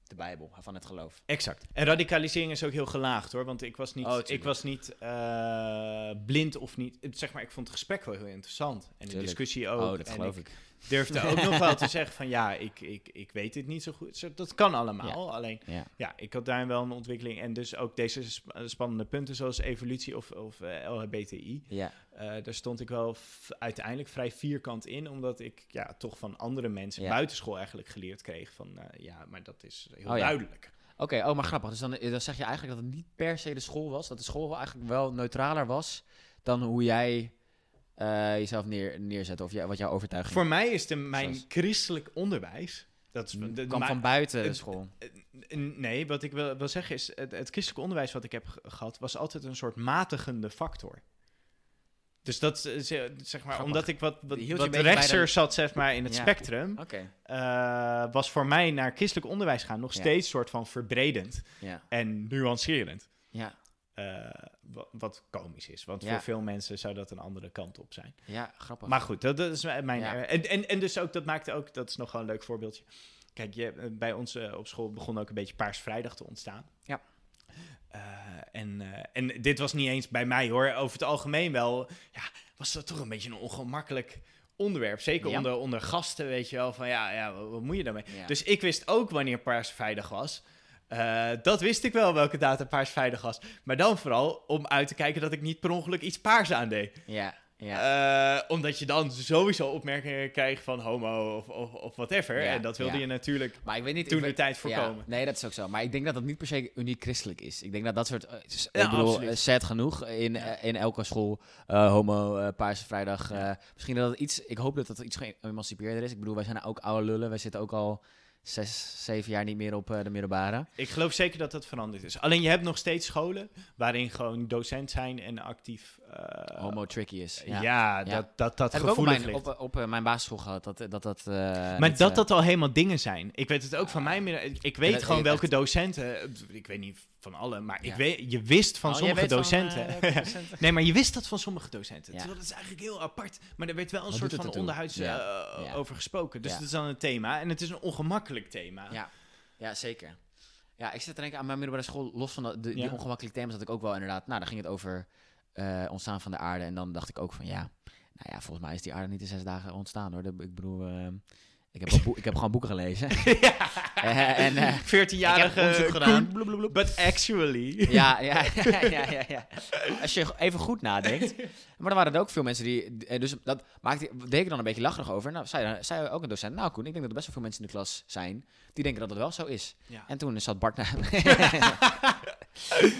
de Bijbel, van het geloof. exact. En radicalisering is ook heel gelaagd hoor, want ik was niet, Oh, ik was niet eh, blind of niet. Zeg maar, ik vond het gesprek wel heel interessant en de discussie ook. oh, dat geloof ik ik. Durfde ook nog wel te zeggen van ja, ik, ik, ik weet het niet zo goed. Dat kan allemaal. Alleen Ja. ja, ik had daar wel een ontwikkeling en dus ook deze sp- spannende punten zoals evolutie of, of eh, LHBTI. Ja, Eh, daar stond ik wel uiteindelijk vrij vierkant in, omdat ik ja, toch van andere mensen Ja. buitenschool eigenlijk geleerd kreeg van eh, ja, maar dat is heel Oh duidelijk. Oké, oh, maar grappig. Dus dan, dan zeg je eigenlijk dat het niet per se de school was. Dat de school eigenlijk wel neutraler was dan hoe jij eh, jezelf neer, neerzet. Of wat jouw overtuiging Voor mij is de, mijn Zoals- christelijk onderwijs, dat is de, de- kwam van buiten de school. nee, wat ik wil, wil zeggen is, het, het christelijk onderwijs wat ik heb ge- gehad, was altijd een soort matigende factor. Dus dat eh, zeg maar, omdat ik wat, wat, wat rechtser de- zat zeg maar, in het Ja. spectrum, Oké, eh, was voor mij naar christelijk onderwijs gaan nog Ja. steeds soort van verbredend ja. en nuancerend. Ja, wat, komisch is, want Ja. voor veel mensen zou dat een andere kant op zijn. ja, grappig. Maar goed, dat, dat is mijn. Ja. eh, en, en, en dus ook, dat maakte ook, dat is nog wel een leuk voorbeeldje. Kijk, je, eh, bij ons eh, op school begon ook een beetje Paars Vrijdag te ontstaan. Ja. En, en dit was niet eens bij mij hoor. Over het algemeen wel, ja, was dat toch een beetje een ongemakkelijk onderwerp. Zeker Ja. onder, onder gasten, weet je wel. Van ja, ja wat, wat moet je daarmee? Dus ik wist ook wanneer Paars Vrijdag was. Eh, dat wist ik wel welke data Paars Vrijdag was. Maar dan vooral om uit te kijken dat ik niet per ongeluk iets paars aandeed. ja, ja. Eh, omdat je dan sowieso opmerkingen krijgt van homo of, of, of whatever. Ja, en dat wilde ja. je natuurlijk maar ik weet niet... toen de tijd voorkomen. nee, dat is ook zo. Maar ik denk dat dat niet per se uniek christelijk is. Ik denk dat dat soort... eh, ik bedoel, sad genoeg in, in elke school. homo, Paarse Vrijdag. misschien dat het iets... Ik hoop dat dat iets geëmancipeerder is. Ik bedoel, wij zijn ook oude lullen. Wij zitten ook al zes, zeven jaar niet meer op eh, de middelbare. Ik geloof zeker dat dat veranderd is. Alleen je hebt nog steeds scholen waarin gewoon docent zijn en actief. Eh, homo tricky is. Ja, Ja. dat dat, dat Heb ik ook op mijn, op, op eh, mijn basisschool gehad. Dat dat... dat eh, maar dat eh, dat al helemaal dingen zijn. Ik weet het ook van mij. Ik, ik weet dat- gewoon welke echt- docenten. eh, Ik weet niet van alle, maar ik weet, je wist van Oh, sommige van, eh, docenten. Nee, maar je wist dat van sommige docenten. Dat is eigenlijk heel apart. Maar er werd wel een Wat soort van het ertoe? onderhuids Ja. eh, Ja. over gesproken. Dus dat is dan een thema. En het is een ongemakkelijk thema. Ja, ja zeker. Ja, ik zit te denken aan mijn middelbare school. Los van de, de- die ongemakkelijke thema's had ik ook wel inderdaad... Nou, dan ging het over eh, ontstaan van de aarde. En dan dacht ik ook van ja... Nou ja, volgens mij is die aarde niet in zes dagen ontstaan hoor. Ik bedoel... eh, ik, heb ik heb gewoon boeken gelezen. En, eh, 14-jarige onderzoek gedaan. Koen. But actually. ja, ja, ja, ja, ja, ja. Als je even goed nadenkt. Maar er waren er ook veel mensen die... eh, Dus dat maakte, deed ik dan een beetje lacherig over. Nou, zei, zei ook een docent... Nou Koen, ik denk dat er best wel veel mensen in de klas zijn... die denken dat het wel zo is. Ja. En toen zat Bart... na-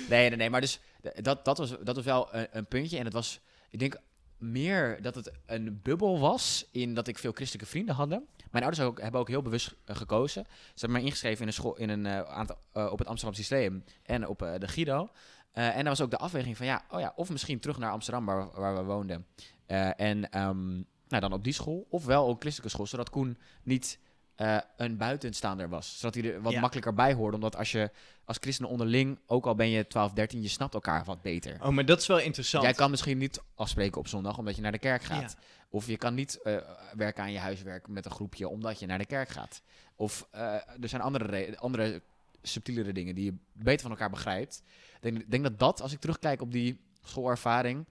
nee, nee, nee. Maar dus dat, dat, was, dat wel een, een puntje. En het was... Ik denk meer dat het een bubbel was... in dat ik veel christelijke vrienden hadden. Mijn ouders ook, hebben ook heel bewust eh, gekozen. Ze hebben mij ingeschreven in een school, in een, eh, aantal, eh, op het Amsterdam Systeem en op eh, de Guido. Eh, en daar was ook de afweging van ja, oh ja, of misschien terug naar Amsterdam waar, we woonden. Eh, en ehm, nou, dan op die school, of wel op christelijke school, zodat Koen niet eh, een buitenstaander was. Zodat hij er wat Ja. makkelijker bij hoorde. Omdat als je als christenen onderling, ook al ben je 12, 13, je snapt elkaar wat beter. Oh, maar dat is wel interessant. Jij kan misschien niet afspreken op zondag omdat je naar de kerk gaat. Ja. Of je kan niet eh, werken aan je huiswerk met een groepje omdat je naar de kerk gaat. Of eh, er zijn andere, re- andere subtielere dingen die je beter van elkaar begrijpt. Ik denk, denk dat dat, als ik terugkijk op die schoolervaring,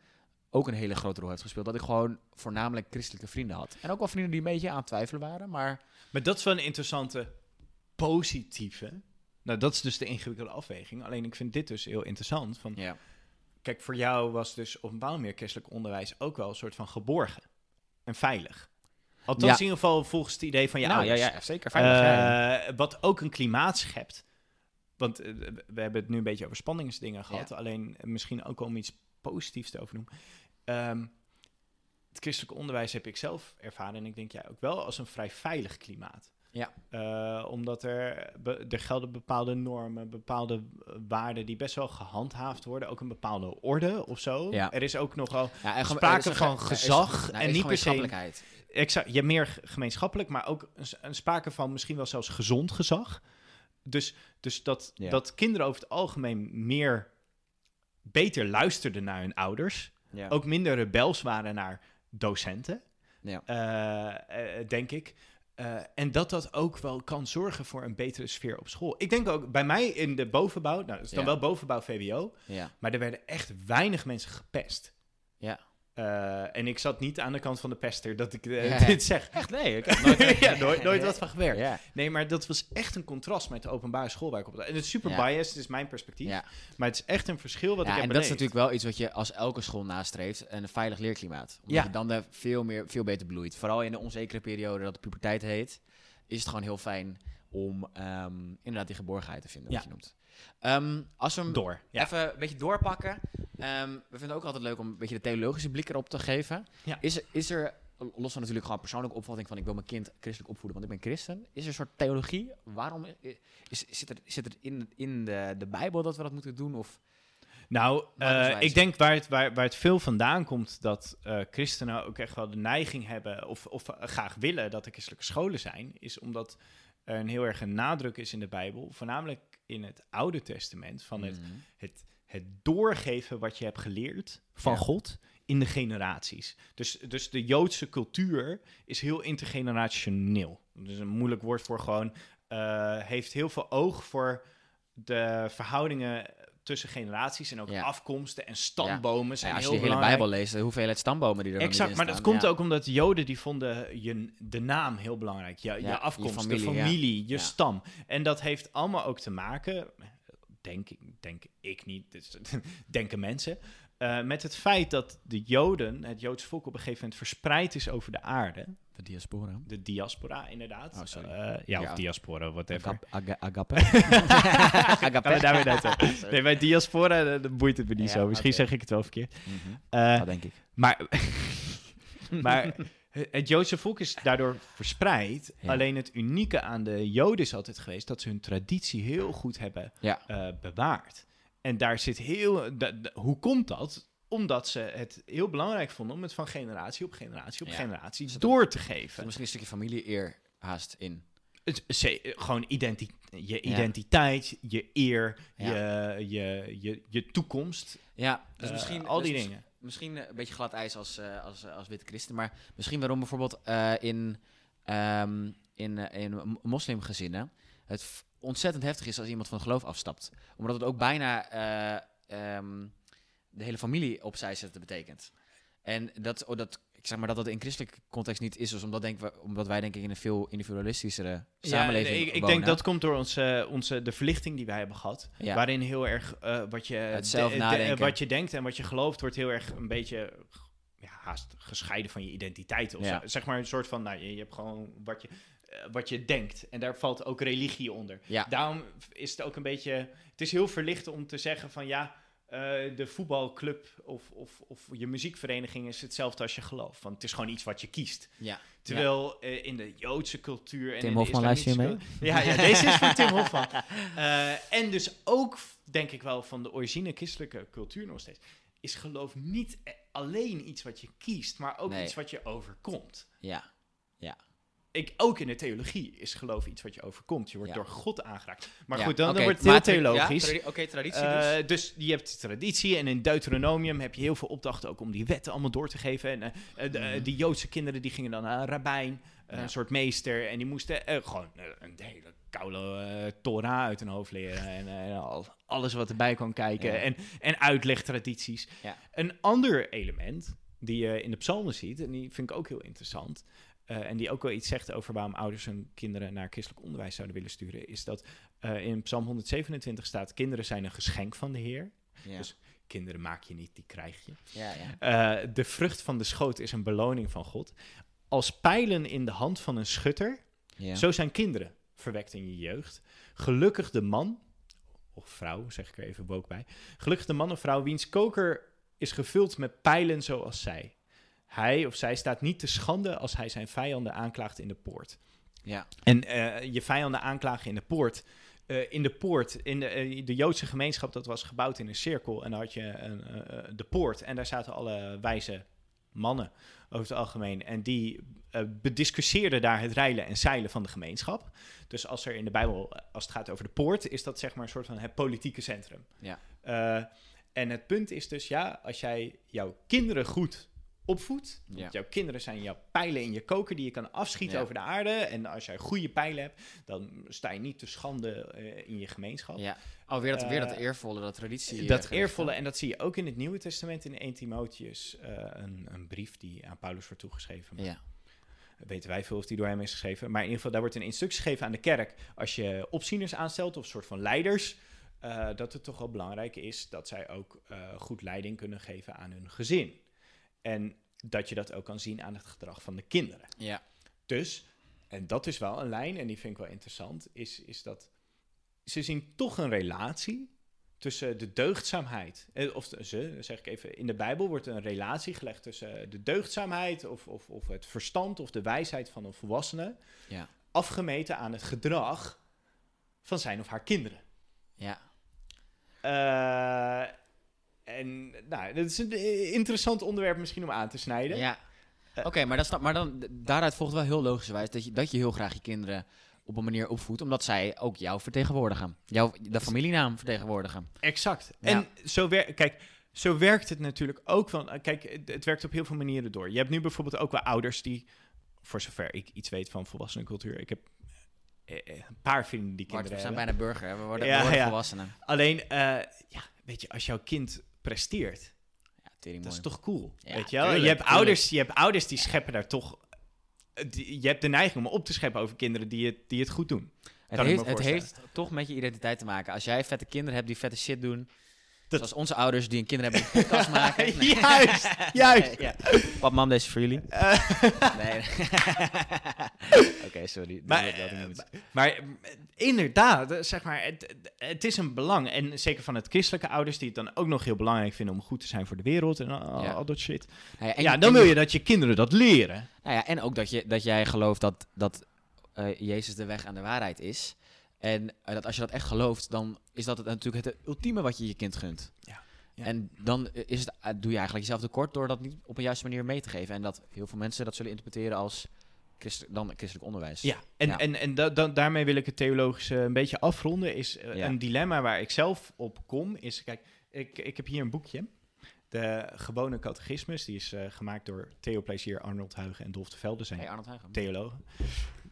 ook een hele grote rol heeft gespeeld. Dat ik gewoon voornamelijk christelijke vrienden had. En ook wel vrienden die een beetje aan het twijfelen waren, maar... Maar dat is wel een interessante positieve. Nou, dat is dus de ingewikkelde afweging. Alleen ik vind dit dus heel interessant. Van, Ja. Kijk, voor jou was dus op een bepaalde manier christelijk onderwijs ook wel een soort van geborgen en veilig. Althans, Ja. in ieder geval volgens het idee van je Nou, ja, ouders. ja, zeker. Veilig, ja. Eh, wat ook een klimaat schept. Want eh, we hebben het nu een beetje over spanningsdingen gehad. Ja. Alleen eh, misschien ook om iets positiefs te overnoemen. Ehm, het christelijke onderwijs heb ik zelf ervaren. En ik denk jij ook wel als een vrij veilig klimaat. Ja. Eh, omdat er, be- er gelden bepaalde normen, bepaalde eh, waarden die best wel gehandhaafd worden. Ook een bepaalde orde of zo. Ja. Er is ook nogal Ja, sprake van gezag nou, en niet per se- exact, ja, meer gemeenschappelijk, maar ook een, sprake van misschien wel zelfs gezond gezag. Dus, dus dat, Ja. dat kinderen over het algemeen meer beter luisterden naar hun ouders. Ja. Ook minder rebels waren naar docenten, Ja. eh, eh, denk ik. Eh, en dat dat ook wel kan zorgen voor een betere sfeer op school. Ik denk ook bij mij in de bovenbouw, nou, dat is dan Ja. wel bovenbouw VWO, ja. maar er werden echt weinig mensen gepest. Ja. Eh, en ik zat niet aan de kant van de pester dat ik eh, Ja. dit zeg. Echt? Nee, ik heb nooit, ja, nooit, nooit wat van gewerkt. Ja. Nee, maar dat was echt een contrast met de openbare school waar ik op. En het is super biased, het is mijn perspectief. Maar het is echt een verschil wat ja, ik heb en dat is natuurlijk wel iets wat je als elke school nastreeft. Een veilig leerklimaat. Omdat Ja. je dan daar veel, meer, veel beter bloeit. Vooral in de onzekere periode dat de puberteit heet. Is het gewoon heel fijn om ehm, inderdaad die geborgenheid te vinden. Wat je noemt. Ehm, als we hem Door. Ja. even een beetje doorpakken. ehm, we vinden het ook altijd leuk om een beetje de theologische blik erop te geven. Ja. Is, er, is er, los van natuurlijk gewoon persoonlijke opvatting van ik wil mijn kind christelijk opvoeden, want ik ben christen. Is er een soort theologie? Waarom is, zit er, zit er in, in de, de Bijbel dat we dat moeten doen? Of Nou, eh, ik denk waar het, waar, waar het veel vandaan komt dat eh, christenen ook echt wel de neiging hebben of, of eh, graag willen dat er christelijke scholen zijn, is omdat er een heel erg een nadruk is in de Bijbel, voornamelijk in het Oude Testament, van het, Mhm. het, het doorgeven wat je hebt geleerd van Ja. God in de generaties. Dus, dus de Joodse cultuur is heel intergenerationeel. Dus een moeilijk woord voor gewoon, eh, heeft heel veel oog voor de verhoudingen tussen generaties en ook Ja. afkomsten en stambomen zijn Ja, als je de hele belangrijk. Bijbel leest, de hoeveelheid stambomen die er Exact, maar dat komt ook omdat Joden die vonden je, de naam heel belangrijk. Je, Ja, je je afkomst, familie, de ja. familie, je stam. En dat heeft allemaal ook te maken, denk ik, denk ik niet, dus, denken mensen, eh, met het feit dat de Joden, het Joodse volk, op een gegeven moment verspreid is over de aarde. De diaspora. De diaspora, inderdaad. Oh, sorry. Eh, ja, Ja. of diaspora, whatever. Aga, agape. Daar weer naartoe? Nee, bij diaspora, eh, dan boeit het me niet Ja, zo. Misschien zeg ik het wel verkeerd. Eh, Dat denk ik. Maar, maar het Joodse volk is daardoor verspreid. Ja. Alleen het unieke aan de Joden is altijd geweest dat ze hun traditie heel goed hebben eh, bewaard. En daar zit heel. hoe komt dat? Omdat ze het heel belangrijk vonden om het van generatie op generatie op Ja. generatie Zit door te geven. misschien een stukje familie-eer haast in. Het, ze- gewoon identi je Ja. identiteit, je eer, Ja. je, je, je, je toekomst. Ja, dus eh, misschien... al dus die mis- dingen. Misschien eh, een beetje glad ijs als, eh, als, als witte christen. Maar misschien waarom bijvoorbeeld in, ehm, in, in moslimgezinnen het ontzettend heftig is als iemand van het geloof afstapt. Omdat het ook bijna eh, ehm, de hele familie opzij zetten betekent. En dat, oh, dat, ik zeg maar dat dat in christelijke context niet is, dus omdat, denken we, omdat wij denk ik in een veel individualistischere samenleving Ja, ik, ik denk dat komt door onze, onze, de verlichting die wij hebben gehad. Ja. Waarin heel erg eh, wat, je, Het de- zelf de- nadenken. wat je denkt en wat je gelooft, wordt heel erg een beetje ja, haast gescheiden van je identiteit. Of Ja. Zeg maar een soort van, nou, je, je hebt gewoon wat je, eh, wat je denkt. En daar valt ook religie onder. Ja. Daarom is het ook een beetje. Het is heel verlicht om te zeggen van ja. Eh, de voetbalclub of, of, of je muziekvereniging is hetzelfde als je geloof. Want het is gewoon iets wat je kiest. Ja. Terwijl eh, in de Joodse cultuur en Tim in de Hofman, luister je cul- Ja, ja, deze is voor Tim Hofman. Eh, en dus ook, denk ik wel, van de origine christelijke cultuur nog steeds. Is geloof niet eh, alleen iets wat je kiest, maar ook Nee. iets wat je overkomt. Ja. Ik, ook in de theologie is geloof iets wat je overkomt. Je wordt Ja. door God aangeraakt. Maar Ja, goed, dan, dan wordt het heel ja, theologisch. tradi- Oké, traditie Eh, dus. dus je hebt traditie en in Deuteronomium heb je heel veel opdrachten ook om die wetten allemaal door te geven. En eh, eh, de- Mhm. die Joodse kinderen die gingen dan naar een rabbijn, Ja. een soort meester. En die moesten gewoon een hele koude Torah uit hun hoofd leren. En al, alles wat erbij kan kijken. Ja. En, en uitlegtradities. Ja. Een ander element die je in de psalmen ziet, en die vind ik ook heel interessant... eh, en die ook wel iets zegt over waarom ouders hun kinderen naar christelijk onderwijs zouden willen sturen, is dat eh, in Psalm 127 staat: Kinderen zijn een geschenk van de Heer. Ja. dus- Kinderen maak je niet, die krijg je. ja, ja. Eh, de vrucht van de schoot is een beloning van God. Als pijlen in de hand van een schutter, zo zijn kinderen verwekt in je jeugd. Gelukkig de man, of vrouw, zeg ik er even ook bij. Gelukkig de man of vrouw wiens koker is gevuld met pijlen zoals zij. Hij of zij staat niet te schande als hij zijn vijanden aanklaagt in de poort. ja. En eh, je vijanden aanklagen in de poort. Eh, in de poort, in de, eh, de Joodse gemeenschap, dat was gebouwd in een cirkel. En dan had je een, de poort. En daar zaten alle wijze mannen over het algemeen. En die eh, bediscussieerden daar het reilen en zeilen van de gemeenschap. Dus als er in de Bijbel, als het gaat over de poort, is dat zeg maar een soort van het politieke centrum. Ja. En het punt is dus, ja, als jij jouw kinderen goed opvoedt. Ja. Want jouw kinderen zijn jouw pijlen in je koker die je kan afschieten Ja. over de aarde. En als jij goede pijlen hebt, dan sta je niet te schande eh, in je gemeenschap. ja. Oh, weer dat, weer dat Eh, eervolle, dat traditie. Dat eh, eervolle, gericht, en dat zie je ook in het Nieuwe Testament in 1 Timotheus, een, een brief die aan Paulus wordt toegeschreven. Ja. Weten wij veel of die door hem is geschreven. Maar in ieder geval, daar wordt een instructie gegeven aan de kerk. Als je opzieners aanstelt of soort van leiders, dat het toch wel belangrijk is dat zij ook goed leiding kunnen geven aan hun gezin. En dat je dat ook kan zien aan het gedrag van de kinderen. Ja. Dus, en dat is wel een lijn, en die vind ik wel interessant, is, is dat ze zien toch een relatie tussen de deugdzaamheid. eh, Of ze, zeg ik even, in de Bijbel wordt een relatie gelegd tussen de deugdzaamheid of, of, of het verstand of de wijsheid van een volwassene, Ja. afgemeten aan het gedrag van zijn of haar kinderen. Ja. Eh, en nou, dat is een eh, interessant onderwerp misschien om aan te snijden. Ja. Eh, Oké, maar, dat maar dan, daaruit volgt wel heel logischerwijs dat je, dat je heel graag je kinderen op een manier opvoedt, omdat zij ook jou vertegenwoordigen. Jouw, de familienaam vertegenwoordigen. Exact. Ja. En zo, wer kijk, zo werkt het natuurlijk ook van... eh, Kijk, het, werkt op heel veel manieren door. Je hebt nu bijvoorbeeld ook wel ouders die... Voor zover ik iets weet van volwassenencultuur... Ik heb een paar vrienden die kinderen we zijn bijna burger, hè? we worden, Ja, we worden ja. volwassenen. Alleen, ja, weet je, als jouw kind presteert... Ja, tering Dat is toch cool, Ja, weet je wel? tuurlijk, je, hebt tuurlijk. ouders, je hebt ouders die scheppen daar toch... eh, die- je hebt de neiging om op te scheppen over kinderen die het, die het goed doen. Het, heeft, het heeft toch met je identiteit te maken. Als jij vette kinderen hebt die vette shit doen, Dat- zoals onze ouders die een kinderen hebben die een podcast maken. Nee. juist, juist. ja. Pap, mam, deze is voor jullie. Eh, Nee. Oké, sorry. Maar, eh. Maar eh, inderdaad, zeg maar, het, het is een belang. En zeker van het christelijke ouders, die het dan ook nog heel belangrijk vinden om goed te zijn voor de wereld en al, Ja. al dat shit. Nou ja, en ja, dan wil je dat je kinderen dat leren. Nou ja, en ook dat, je, dat jij gelooft dat, dat Jezus de weg aan de waarheid is. En eh, dat als je dat echt gelooft, dan is dat het natuurlijk het ultieme wat je je kind gunt. Ja, ja. En dan eh, is het, eh, doe je eigenlijk jezelf tekort door dat niet op een juiste manier mee te geven. En dat heel veel mensen dat zullen interpreteren als dan christelijk onderwijs. Ja, en, Ja. en, en da- da- daarmee wil ik het theologische een beetje afronden. Is Ja. een dilemma waar ik zelf op kom. Is, kijk, ik, ik heb hier een boekje. De gewone catechismus. Die is gemaakt door Theo Plezier, Arnold Huigen en Dolf de Velde. Zijn Hey, Arnold Huigen. theologen.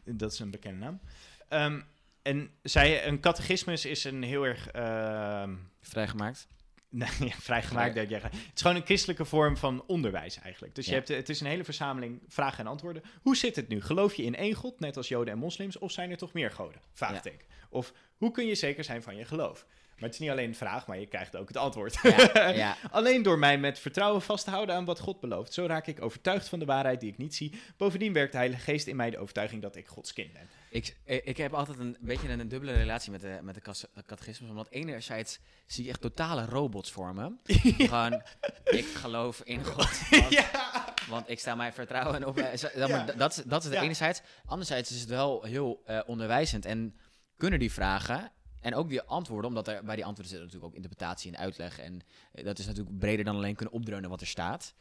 Dat is een bekende naam. Ehm, en zij, een catechismus is een heel erg ehm, Vrijgemaakt. nee, vrijgemaakt. Vrij- denk jij. Het is gewoon een christelijke vorm van onderwijs eigenlijk. Dus je Ja. hebt, het is een hele verzameling vragen en antwoorden. Hoe zit het nu? Geloof je in één God, net als Joden en moslims, of zijn er toch meer goden? Vraagteken. Of hoe kun je zeker zijn van je geloof? Maar het is niet alleen een vraag, maar je krijgt ook het antwoord. Ja, ja. Alleen door mij met vertrouwen vast te houden aan wat God belooft. Zo raak ik overtuigd van de waarheid die ik niet zie. Bovendien werkt de Heilige Geest in mij de overtuiging dat ik Gods kind ben. Ik, eh, ik heb altijd een beetje een, dubbele relatie met de, met de catechismus. Omdat enerzijds zie je echt totale robots vormen. Gewoon, ik geloof in God. Want, ja. want ik sta mijn vertrouwen op. eh, dat, Ja. dat, is- dat is Ja. enerzijds. Anderzijds is het wel heel eh, onderwijzend. En kunnen die vragen en ook die antwoorden, omdat er bij die antwoorden zit natuurlijk ook interpretatie en uitleg. En dat is natuurlijk breder dan alleen kunnen opdreunen wat er staat.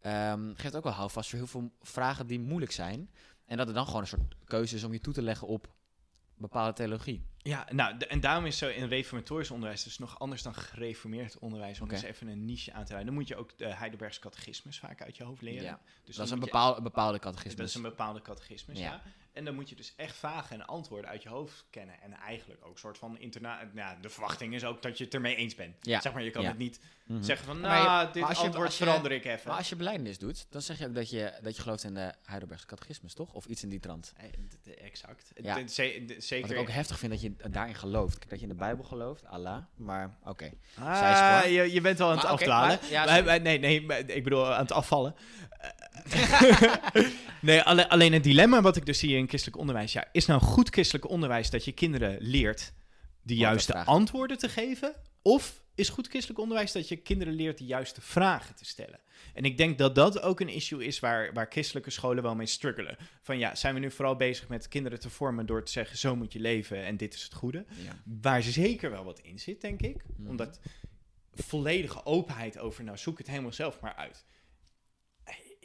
Ehm, geeft ook wel houvast voor heel veel vragen die moeilijk zijn. En dat het dan gewoon een soort keuze is om je toe te leggen op bepaalde theologie. Ja, nou, de- en daarom is zo in reformatorisch onderwijs dus nog anders dan gereformeerd onderwijs. Om Oké. dus even een niche aan te rijden. Dan moet je ook de Heidelbergse catechismus vaak uit je hoofd leren. Ja, Dus dat is een bepaalde, bepaalde Dat catechismus. is een bepaalde catechismus, Ja. ja. En dan moet je dus echt vragen en antwoorden uit je hoofd kennen. En eigenlijk ook een soort van interna... Nou, de verwachting is ook dat je het ermee eens bent. Ja. Zeg maar, je kan Ja. het niet Mhm. zeggen van... Nou, dit maar als je- antwoord als je- verander ik even. Maar als je belijdenis doet, dan zeg je ook dat je, dat je gelooft in de Heidelbergse catechismus, toch? Of iets in die trant. Exact. Ja. D- ze- d- Wat Zeker... ik ook heftig vind dat je daarin gelooft. Kijk, Dat je in de Bijbel gelooft, Allah. Maar oké. Ah, je, je bent wel aan het ja, wij- nee, nee, ik bedoel aan het afvallen. nee, alle- alleen het dilemma wat ik dus zie in christelijk onderwijs. Ja, is nou goed christelijk onderwijs dat je kinderen leert de juiste antwoorden te geven? Of is goed christelijk onderwijs dat je kinderen leert de juiste vragen te stellen? En ik denk dat dat ook een issue is waar, waar christelijke scholen wel mee struggelen. Van ja, zijn we nu vooral bezig met kinderen te vormen door te zeggen: zo moet je leven en dit is het goede? Ja. Waar zeker wel wat in zit, denk ik. Mhm. Omdat volledige openheid over, nou zoek het helemaal zelf maar uit.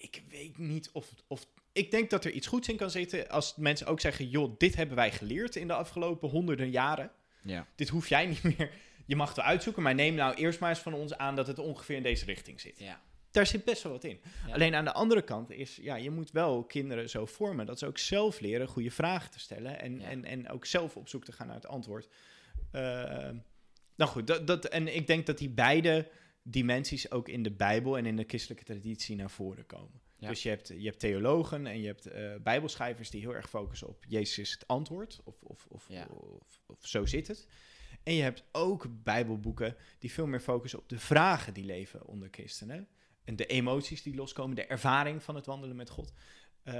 Ik weet niet of, of. Ik denk dat er iets goeds in kan zitten als mensen ook zeggen: joh, dit hebben wij geleerd in de afgelopen honderden jaren. Ja. Dit hoef jij niet meer. Je mag het wel uitzoeken, maar neem nou eerst maar eens van ons aan dat het ongeveer in deze richting zit. Ja. Daar zit best wel wat in. Ja. Alleen aan de andere kant is, ja, je moet wel kinderen zo vormen dat ze ook zelf leren goede vragen te stellen en, Ja. en, en ook zelf op zoek te gaan naar het antwoord. Eh, nou goed, dat, dat, en ik denk dat die beide dimensies ook in de Bijbel en in de christelijke traditie naar voren komen. Ja. Dus je hebt, je hebt theologen en je hebt eh, bijbelschrijvers die heel erg focussen op Jezus is het antwoord, of, of, of, Ja. of, of zo zit het. En je hebt ook bijbelboeken die veel meer focussen op de vragen die leven onder christenen. En de emoties die loskomen, de ervaring van het wandelen met God. eh,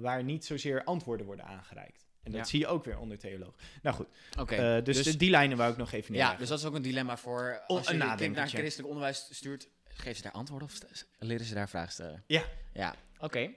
waar niet zozeer antwoorden worden aangereikt. En dat Ja. zie je ook weer onder theoloog. Nou goed, Oké. eh, dus, de- die lijnen wou ik nog even ja, neerleggen. dus dat is ook een dilemma voor als je een je kind naar christelijk onderwijs stuurt. Geef ze daar antwoorden of leren ze daar vragen stellen? Ja. Ja, oké.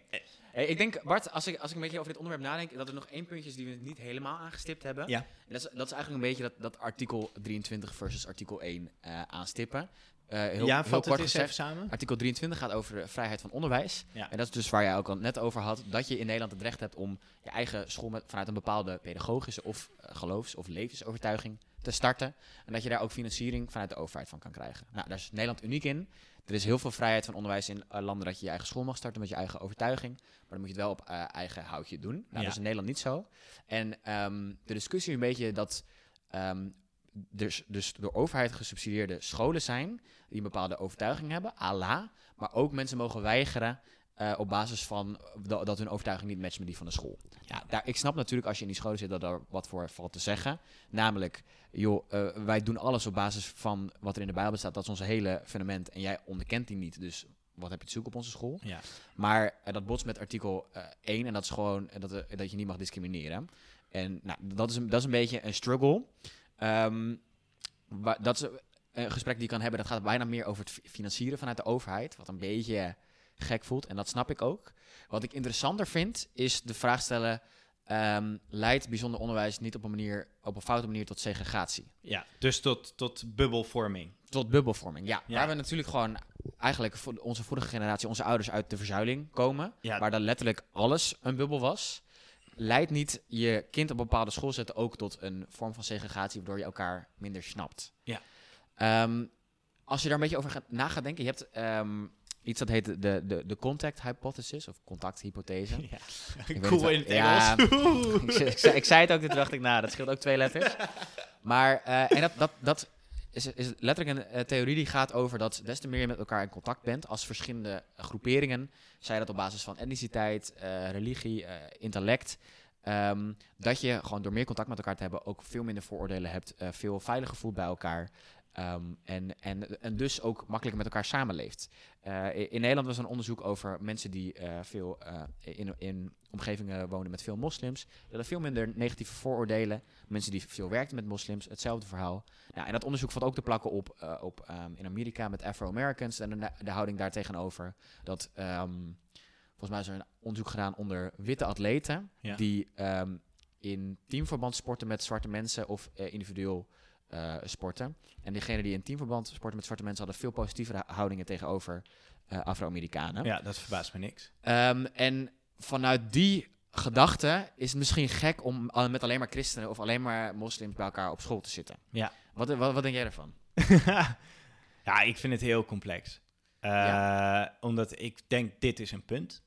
Eh, ik denk, Bart, als ik, als ik een beetje over dit onderwerp nadenk, dat er nog één puntje is die we niet helemaal aangestipt hebben. Ja. En dat, is, dat is eigenlijk een beetje dat, dat artikel 23 versus artikel 1 eh, aanstippen. Eh, heel, ja, heel kort gezegd. samen. Artikel 23 gaat over de vrijheid van onderwijs. Ja. En dat is dus waar jij ook al net over had. Dat je in Nederland het recht hebt om je eigen school met, vanuit een bepaalde pedagogische of eh, geloofs- of levensovertuiging te starten. En dat je daar ook financiering vanuit de overheid van kan krijgen. Nou, daar is Nederland uniek in. Er is heel veel vrijheid van onderwijs in eh, landen dat je je eigen school mag starten met je eigen overtuiging. Maar dan moet je het wel op eigen houtje doen. Nou, Ja. dat is in Nederland niet zo. En ehm, de discussie is een beetje dat ehm, dus, dus door overheid gesubsidieerde scholen zijn die een bepaalde overtuiging hebben, Allah, maar ook mensen mogen weigeren eh, op basis van da- dat hun overtuiging niet matcht met die van de school. Ja, daar, ik snap natuurlijk als je in die scholen zit dat daar wat voor valt te zeggen. Namelijk, joh, eh, wij doen alles op basis van wat er in de Bijbel staat. Dat is ons hele fundament en jij onderkent die niet. Dus wat heb je te zoeken op onze school? Ja. Maar eh, dat botst met artikel eh 1 en dat is gewoon dat, dat je niet mag discrimineren. En nou, dat, is een, dat is een beetje een struggle. Ehm, dat is een gesprek die je kan hebben. Dat gaat bijna meer over het fi- financieren vanuit de overheid. Wat een beetje gek voelt. En dat snap ik ook. Wat ik interessanter vind, is de vraag stellen... ehm, leidt bijzonder onderwijs niet op een, manier, op een foute manier tot segregatie? ja, dus tot, tot bubbelvorming. Tot bubbelvorming, ja. Ja. Waar we natuurlijk gewoon eigenlijk voor onze vorige generatie, onze ouders uit de verzuiling komen. Ja. Waar dan letterlijk alles een bubbel was. Leidt niet je kind op een bepaalde school zetten ook tot een vorm van segregatie, waardoor je elkaar minder snapt? Ja. Ehm, als je daar een beetje over gaat, na gaat denken, je hebt ehm, iets dat heet de, de, de contact hypothesis of contacthypothese. Ja. weet Cool het in het. Ja. Engels. ik, ik, zei, ik zei het ook, dit dacht ik na. Dat scheelt ook twee letters. Maar, eh, en dat, dat, dat is, is letterlijk een eh, theorie die gaat over dat des te meer je met elkaar in contact bent als verschillende groeperingen, zij dat op basis van etniciteit, eh, religie, eh, intellect, ehm, dat je gewoon door meer contact met elkaar te hebben ook veel minder vooroordelen hebt, eh, veel veiliger voelt bij elkaar. Ehm, en, en, en dus ook makkelijker met elkaar samenleeft. Eh, in Nederland was er een onderzoek over mensen die eh, veel eh, in, in omgevingen wonen met veel moslims. Dat er veel minder negatieve vooroordelen. Mensen die veel werkten met moslims, hetzelfde verhaal. Nou, en dat onderzoek valt ook te plakken op, op ehm, in Amerika met Afro-Americans en de, de houding daar tegenover. Dat ehm, volgens mij is er een onderzoek gedaan onder witte atleten Ja. die in teamverband sporten met zwarte mensen of individueel eh, sporten. En diegenen die in teamverband sporten met zwarte mensen hadden veel positievere houdingen tegenover eh, Afro-Amerikanen. Ja, dat verbaast me niks. Ehm, en vanuit die gedachte is het misschien gek om met alleen maar christenen of alleen maar moslims bij elkaar op school te zitten. Ja. Wat, wat, wat denk jij ervan? ja, ik vind het heel complex. Eh, Omdat ik denk, dit is een punt.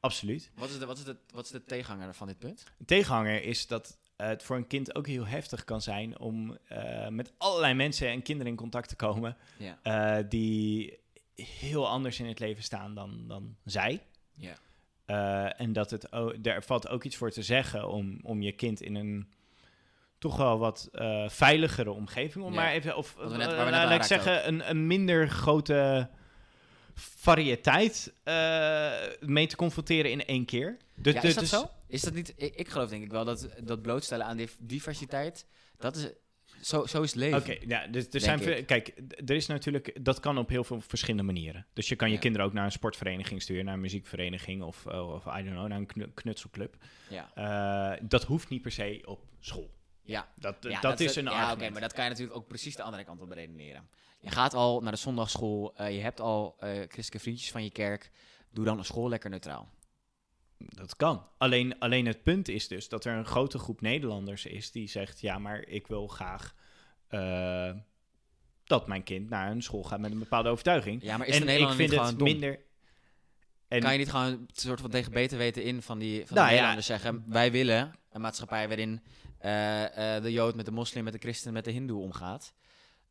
Absoluut. Wat is de, wat is de, wat is de tegenhanger van dit punt? Een tegenhanger is dat het voor een kind ook heel heftig kan zijn om eh, met allerlei mensen en kinderen in contact te komen Ja. eh, die heel anders in het leven staan dan, dan zij. Ja. Eh, en dat het o- er valt ook iets voor te zeggen om, om je kind in een toch wel wat veiligere omgeving, om Ja. maar even, of laat ik zeggen, een, een minder grote variëteit eh, mee te confronteren in één keer. Dus, ja, is dat dus- zo? Is dat niet? Ik, ik geloof denk ik wel dat dat blootstellen aan diversiteit, dat is zo, zo is het leven. Oké, ja, dus er zijn veel- kijk, er is natuurlijk, dat kan op heel veel verschillende manieren. Dus je kan je Ja. kinderen ook naar een sportvereniging sturen, naar een muziekvereniging of, eh, of I don't know, naar een knu- knutselclub. Ja. Eh, dat hoeft niet per se op school. Ja. Dat, Ja, dat, is een ja, argument. oké, maar dat kan je natuurlijk ook precies de andere kant op beredeneren. Je gaat al naar de zondagschool, eh, je hebt al eh, christelijke vriendjes van je kerk. Doe dan een school lekker neutraal. Dat kan. Alleen, alleen het punt is dus dat er een grote groep Nederlanders is die zegt: ja, maar ik wil graag eh, dat mijn kind naar een school gaat met een bepaalde overtuiging. Ja, maar is en de ik vind het dom? minder. En Kan je niet gewoon een soort van tegen beter weten in van, die, van Nou de ja. Nederlanders zeggen... wij willen een maatschappij waarin de Jood met de moslim, met de christen, met de hindoe omgaat.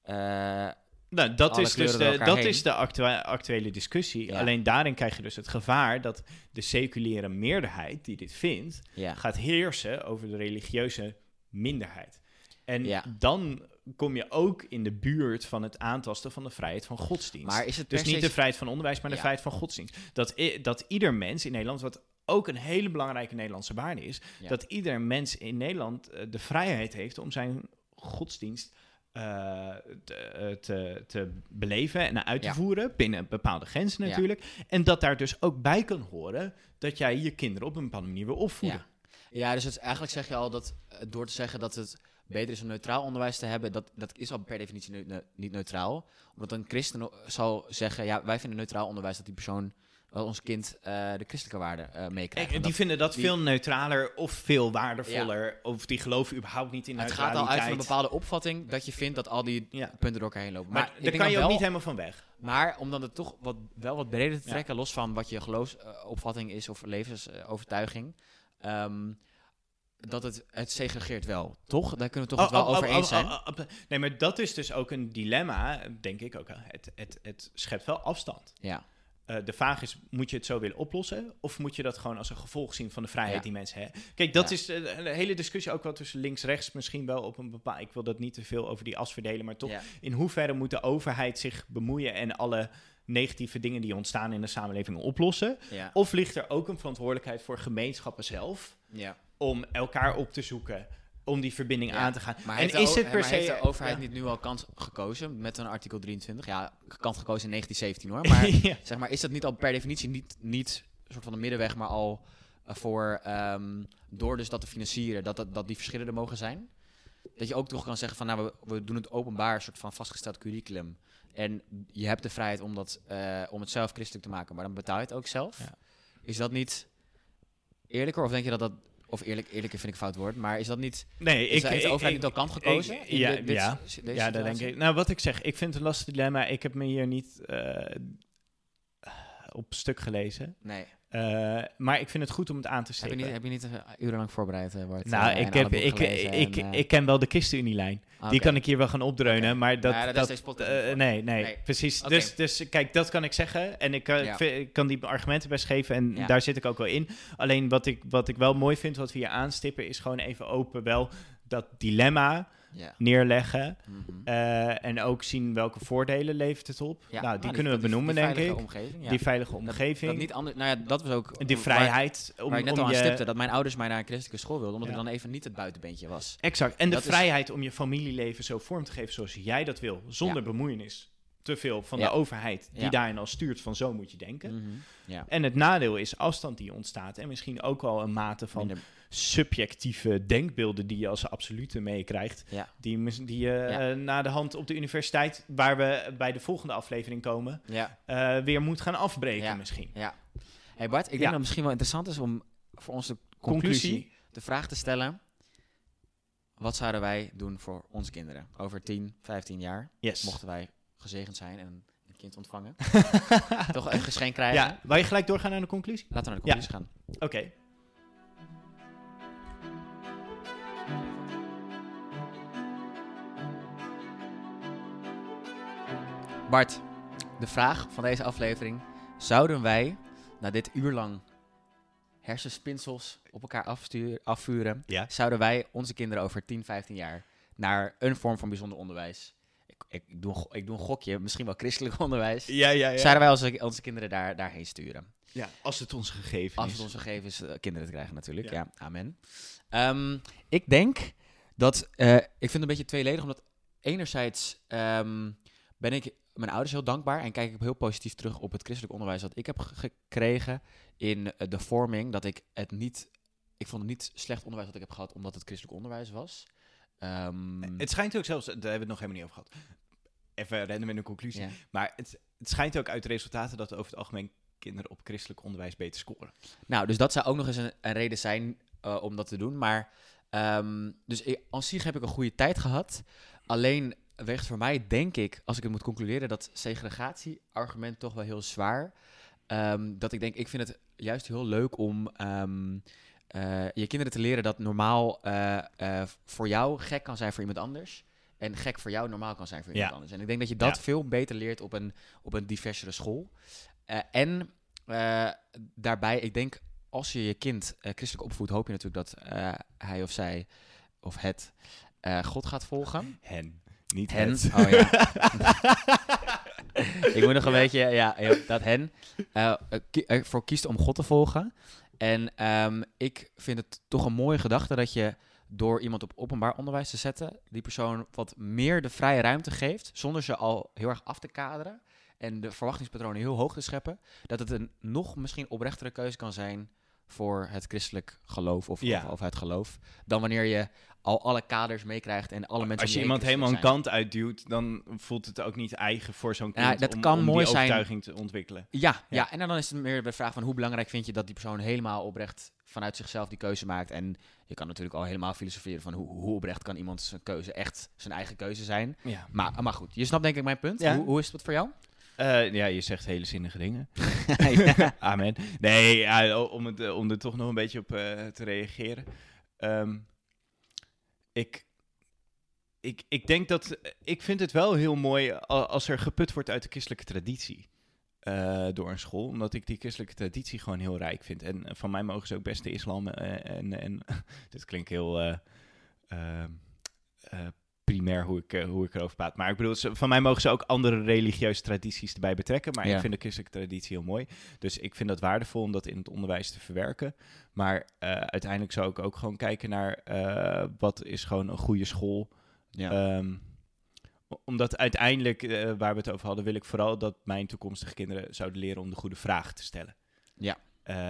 Eh, Nou, dat alle is dus de, dat heen. is de actua- actuele discussie. Ja. Alleen daarin krijg je dus het gevaar dat de seculiere meerderheid die dit vindt, ja. gaat heersen over de religieuze minderheid. En Ja. dan kom je ook in de buurt van het aantasten van de vrijheid van godsdienst. Maar is het dus niet de vrijheid van onderwijs, maar de vrijheid van godsdienst. Dat, dat ieder mens in Nederland, wat ook een hele belangrijke Nederlandse waarde is, dat ieder mens in Nederland eh, de vrijheid heeft om zijn godsdienst eh, te, eh, te, te beleven en uit te Ja. voeren binnen bepaalde grenzen Ja. natuurlijk. En dat daar dus ook bij kan horen dat jij je kinderen op een bepaalde manier wil opvoeden. Ja. ja, dus het, eigenlijk zeg je al dat eh, door te zeggen dat het beter is om neutraal onderwijs te hebben, dat, dat is al per definitie ne- niet neutraal. Omdat een christen zal zeggen, ja, wij vinden neutraal onderwijs dat die persoon, ons kind eh, de christelijke waarden eh meekrijgt. Die dat- vinden dat die- veel neutraler of veel waardevoller. Of die geloven überhaupt niet in het gaat al uit van een bepaalde opvatting dat je vindt dat al die Ja. punten door elkaar heen lopen. Maar, Maar, daar kan je ook wel- niet helemaal van weg. Maar om dan het toch wat, wel wat breder te Ja. trekken, los van wat je geloofsopvatting is of levensovertuiging, ehm, dat het, het segregeert wel, toch? Daar kunnen we toch het wel Oh, oh, over oh, eens oh, zijn. oh, oh, oh. Nee, maar dat is dus ook een dilemma, denk ik ook. Het, het, het schept wel afstand. Ja, Eh, de vraag is, moet je het zo willen oplossen? Of moet je dat gewoon als een gevolg zien van de vrijheid Ja. die mensen hebben? Kijk, dat Ja. is eh, een hele discussie ook wel tussen links-rechts misschien wel op een bepaald... Ik wil dat niet te veel over die as verdelen, maar toch... ja. In hoeverre moet de overheid zich bemoeien en alle negatieve dingen die ontstaan in de samenleving oplossen? Of ligt er ook een verantwoordelijkheid voor gemeenschappen zelf ja. om elkaar op te zoeken, om die verbinding Ja, aan te gaan? Maar en de is het per se... heeft de overheid ja. niet nu al kans gekozen met een artikel 23? Ja, kans gekozen in 1917 hoor. Maar Ja. zeg maar, is dat niet al per definitie niet, niet een soort van de middenweg, maar al eh, voor, ehm, door dus dat te financieren, dat, dat, dat die verschillen er mogen zijn? Dat je ook toch kan zeggen van, nou, we, we doen het openbaar, een soort van vastgesteld curriculum. En je hebt de vrijheid om, dat, eh, om het zelf christelijk te maken, maar dan betaal je het ook zelf. Is dat niet eerlijker? Of denk je dat dat, of eerlijk, eerlijker vind ik een fout woord, maar is dat niet, Nee, is, ik, heeft de overheid ik- niet al kant gekozen? ik- ja, dit- ja. ja, dat denk ik. Nou, wat ik zeg, ik vind het een lastig dilemma. Ik heb me hier niet eh, op stuk gelezen. Nee. Eh, maar ik vind het goed om het aan te Heb je stippen. niet, heb je niet eh, urenlang voorbereid, eh, Bart? nou, eh, ik, heb, ik, ik, en, eh, ik ken wel de ChristenUnie-lijn. Die kan ik hier wel gaan opdreunen, maar dat... Ja, dat eh, nee, nee, Nee. precies. Dus, dus kijk, dat kan ik zeggen. En ik, kan- Ja. ik vind- ik kan die argumenten best geven en Ja. daar zit ik ook wel in. Alleen wat ik, wat ik wel mooi vind, wat we hier aanstippen, is gewoon even open wel dat dilemma Neerleggen. Mhm. Eh, en ook zien welke voordelen levert het op. Ja, nou, die nou, kunnen we benoemen, die denk ik. Omgeving, ja. Die veilige omgeving. Dat niet anders, nou ja, dat was ook... die waar- vrijheid om, Waar, ik net om al aan stipte, dat mijn ouders mij naar een christelijke school wilden, omdat ik dan even niet het buitenbeentje was. Exact. En de is- vrijheid om je familieleven zo vorm te geven zoals jij dat wil. Zonder bemoeienis. Te veel van Ja. de overheid die Ja. daarin al stuurt van zo moet je denken. Mhm. Ja. En het nadeel is afstand die ontstaat. En misschien ook wel een mate van Minder- subjectieve denkbeelden die je als absolute meekrijgt. Ja. Die, die je Ja. eh, na de hand op de universiteit, waar we bij de volgende aflevering komen, Ja. eh, weer moet gaan afbreken misschien. Ja. Hey Bart, ik denk dat het misschien wel interessant is om voor onze conclusie, de vraag te stellen. Wat zouden wij doen voor onze kinderen? Over 10, 15 jaar Yes. mochten wij gezegend zijn en een kind ontvangen. Toch een geschenk krijgen. Ja, wil je gelijk doorgaan naar de conclusie? Laten we naar de conclusie gaan. Oké. Bart, de vraag van deze aflevering. Zouden wij na dit uur lang hersenspinsels op elkaar afstuur, afvuren, Ja. zouden wij onze kinderen over 10, 15 jaar naar een vorm van bijzonder onderwijs, ik, ik, doe, een, ik doe een gokje, misschien wel christelijk onderwijs, Ja, ja, ja. zouden wij onze, onze kinderen daar, daarheen sturen? ja. Als het ons gegeven Als is. het ons gegeven is eh, kinderen te krijgen natuurlijk. Ja, Ja. amen. Ehm, ik denk dat, eh, ik vind het een beetje tweeledig, omdat enerzijds ehm, ben ik mijn ouders heel dankbaar en kijk ik heel positief terug op het christelijk onderwijs dat ik heb ge- gekregen in eh, de vorming, dat ik het niet, ik vond het niet slecht onderwijs dat ik heb gehad omdat het christelijk onderwijs was. Ehm, Het schijnt ook zelfs, daar hebben we het nog helemaal niet over gehad. Even rennen met een conclusie. ja. Maar het, het schijnt ook uit de resultaten dat over het algemeen kinderen op christelijk onderwijs beter scoren. Nou, dus dat zou ook nog eens een, een reden zijn eh, om dat te doen. Maar, ehm, dus ik, aan zich heb ik een goede tijd gehad. Alleen weegt voor mij, denk ik, als ik het moet concluderen, dat segregatie-argument toch wel heel zwaar. Ehm, dat ik denk, ik vind het juist heel leuk om ehm, eh, je kinderen te leren dat normaal eh, eh, voor jou gek kan zijn voor iemand anders. En gek voor jou normaal kan zijn voor iemand Ja. anders. En ik denk dat je dat Ja. veel beter leert op een, op een diversere school. En daarbij, ik denk, als je je kind christelijk opvoedt, hoop je natuurlijk dat hij of zij of het God gaat volgen. Hen, niet Hen. het. Oh ja. ik moet nog een beetje, ja, dat hen eh, eh, ervoor kiest om God te volgen. En ehm, ik vind het toch een mooie gedachte dat je door iemand op openbaar onderwijs te zetten, die persoon wat meer de vrije ruimte geeft, zonder ze al heel erg af te kaderen en de verwachtingspatronen heel hoog te scheppen, dat het een nog misschien oprechtere keuze kan zijn voor het christelijk geloof of, Ja. of, of het geloof, dan wanneer je al alle kaders meekrijgt en alle mensen Als je iemand helemaal een kant uitduwt, dan voelt het ook niet eigen voor zo'n Ja, kind dat om, kan om mooi die zijn. overtuiging te ontwikkelen. Ja, ja. Ja. en dan is het meer de vraag van hoe belangrijk vind je dat die persoon helemaal oprecht vanuit zichzelf die keuze maakt. En je kan natuurlijk al helemaal filosoferen van hoe, hoe oprecht kan iemand zijn keuze echt zijn eigen keuze zijn. Ja. Maar, maar goed, je snapt denk ik mijn punt. Ja. Hoe, hoe is het voor jou? Eh, ja, je zegt hele zinnige dingen. Ja. Amen. Nee, ja, om, het, eh, om er toch nog een beetje op eh, te reageren. Ehm, ik, ik, ik denk dat. Ik vind het wel heel mooi als er geput wordt uit de christelijke traditie. eh, door een school, omdat ik die christelijke traditie gewoon heel rijk vind. En eh, van mij mogen ze ook best de islam. eh, en, en dit klinkt heel primair hoe ik, eh, hoe ik erover praat. Maar ik bedoel, van mij mogen ze ook andere religieuze tradities erbij betrekken. Maar Ja. ik vind de christelijke traditie heel mooi. Dus ik vind dat waardevol om dat in het onderwijs te verwerken. Maar eh, uiteindelijk zou ik ook gewoon kijken naar eh, wat is gewoon een goede school. Ja. Ehm, omdat uiteindelijk, waar we het over hadden, wil ik vooral dat mijn toekomstige kinderen zouden leren om de goede vraag te stellen. Ja.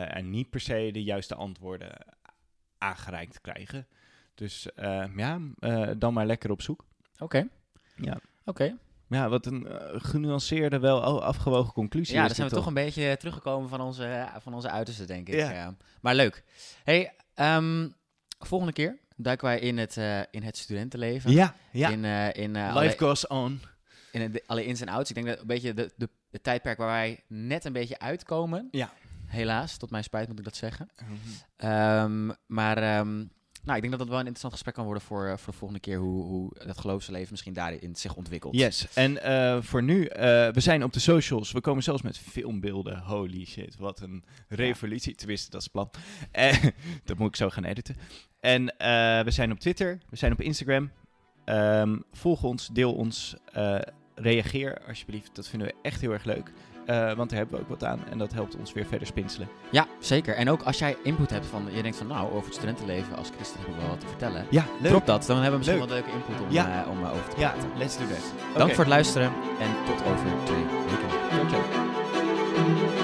En niet per se de juiste antwoorden aangereikt krijgen. Dus eh, ja, eh, dan maar lekker op zoek. Oké. Ja. Oké. Ja, wat een eh, genuanceerde, wel afgewogen conclusie. Ja, dan zijn we toch een beetje teruggekomen van onze, van onze uiterste, denk ik. Ja. Maar leuk. Hey, ehm, volgende keer duiken wij in het, in het studentenleven. Ja, ja. In, in, alle- Life goes on. in het- alle ins en outs. Ik denk dat een beetje de, de, de tijdperk waar wij net een beetje uitkomen. Ja. Helaas, tot mijn spijt moet ik dat zeggen. Ehm, maar ehm, nou, ik denk dat dat wel een interessant gesprek kan worden voor, eh, voor de volgende keer. Hoe, hoe dat geloofsleven misschien daarin zich ontwikkelt. Yes, en eh, voor nu, eh, we zijn op de socials. We komen zelfs met filmbeelden. Holy shit, wat een revolutie. Tenminste, dat is het plan. Dat moet ik zo gaan editen. En we zijn op Twitter, we zijn op Instagram. Ehm, volg ons, deel ons, reageer alsjeblieft. Dat vinden we echt heel erg leuk. Eh, want daar hebben we ook wat aan en dat helpt ons weer verder spinselen. Ja, zeker. En ook als jij input hebt van, je denkt van nou, over het studentenleven als christen heb ik wel wat te vertellen. Ja, Drop dat, dan hebben we misschien Leuk. wel leuke input om, Ja. eh, om eh, over te Ja, praten. let's do that. Dank voor het luisteren en tot over twee weken. Ciao, ciao.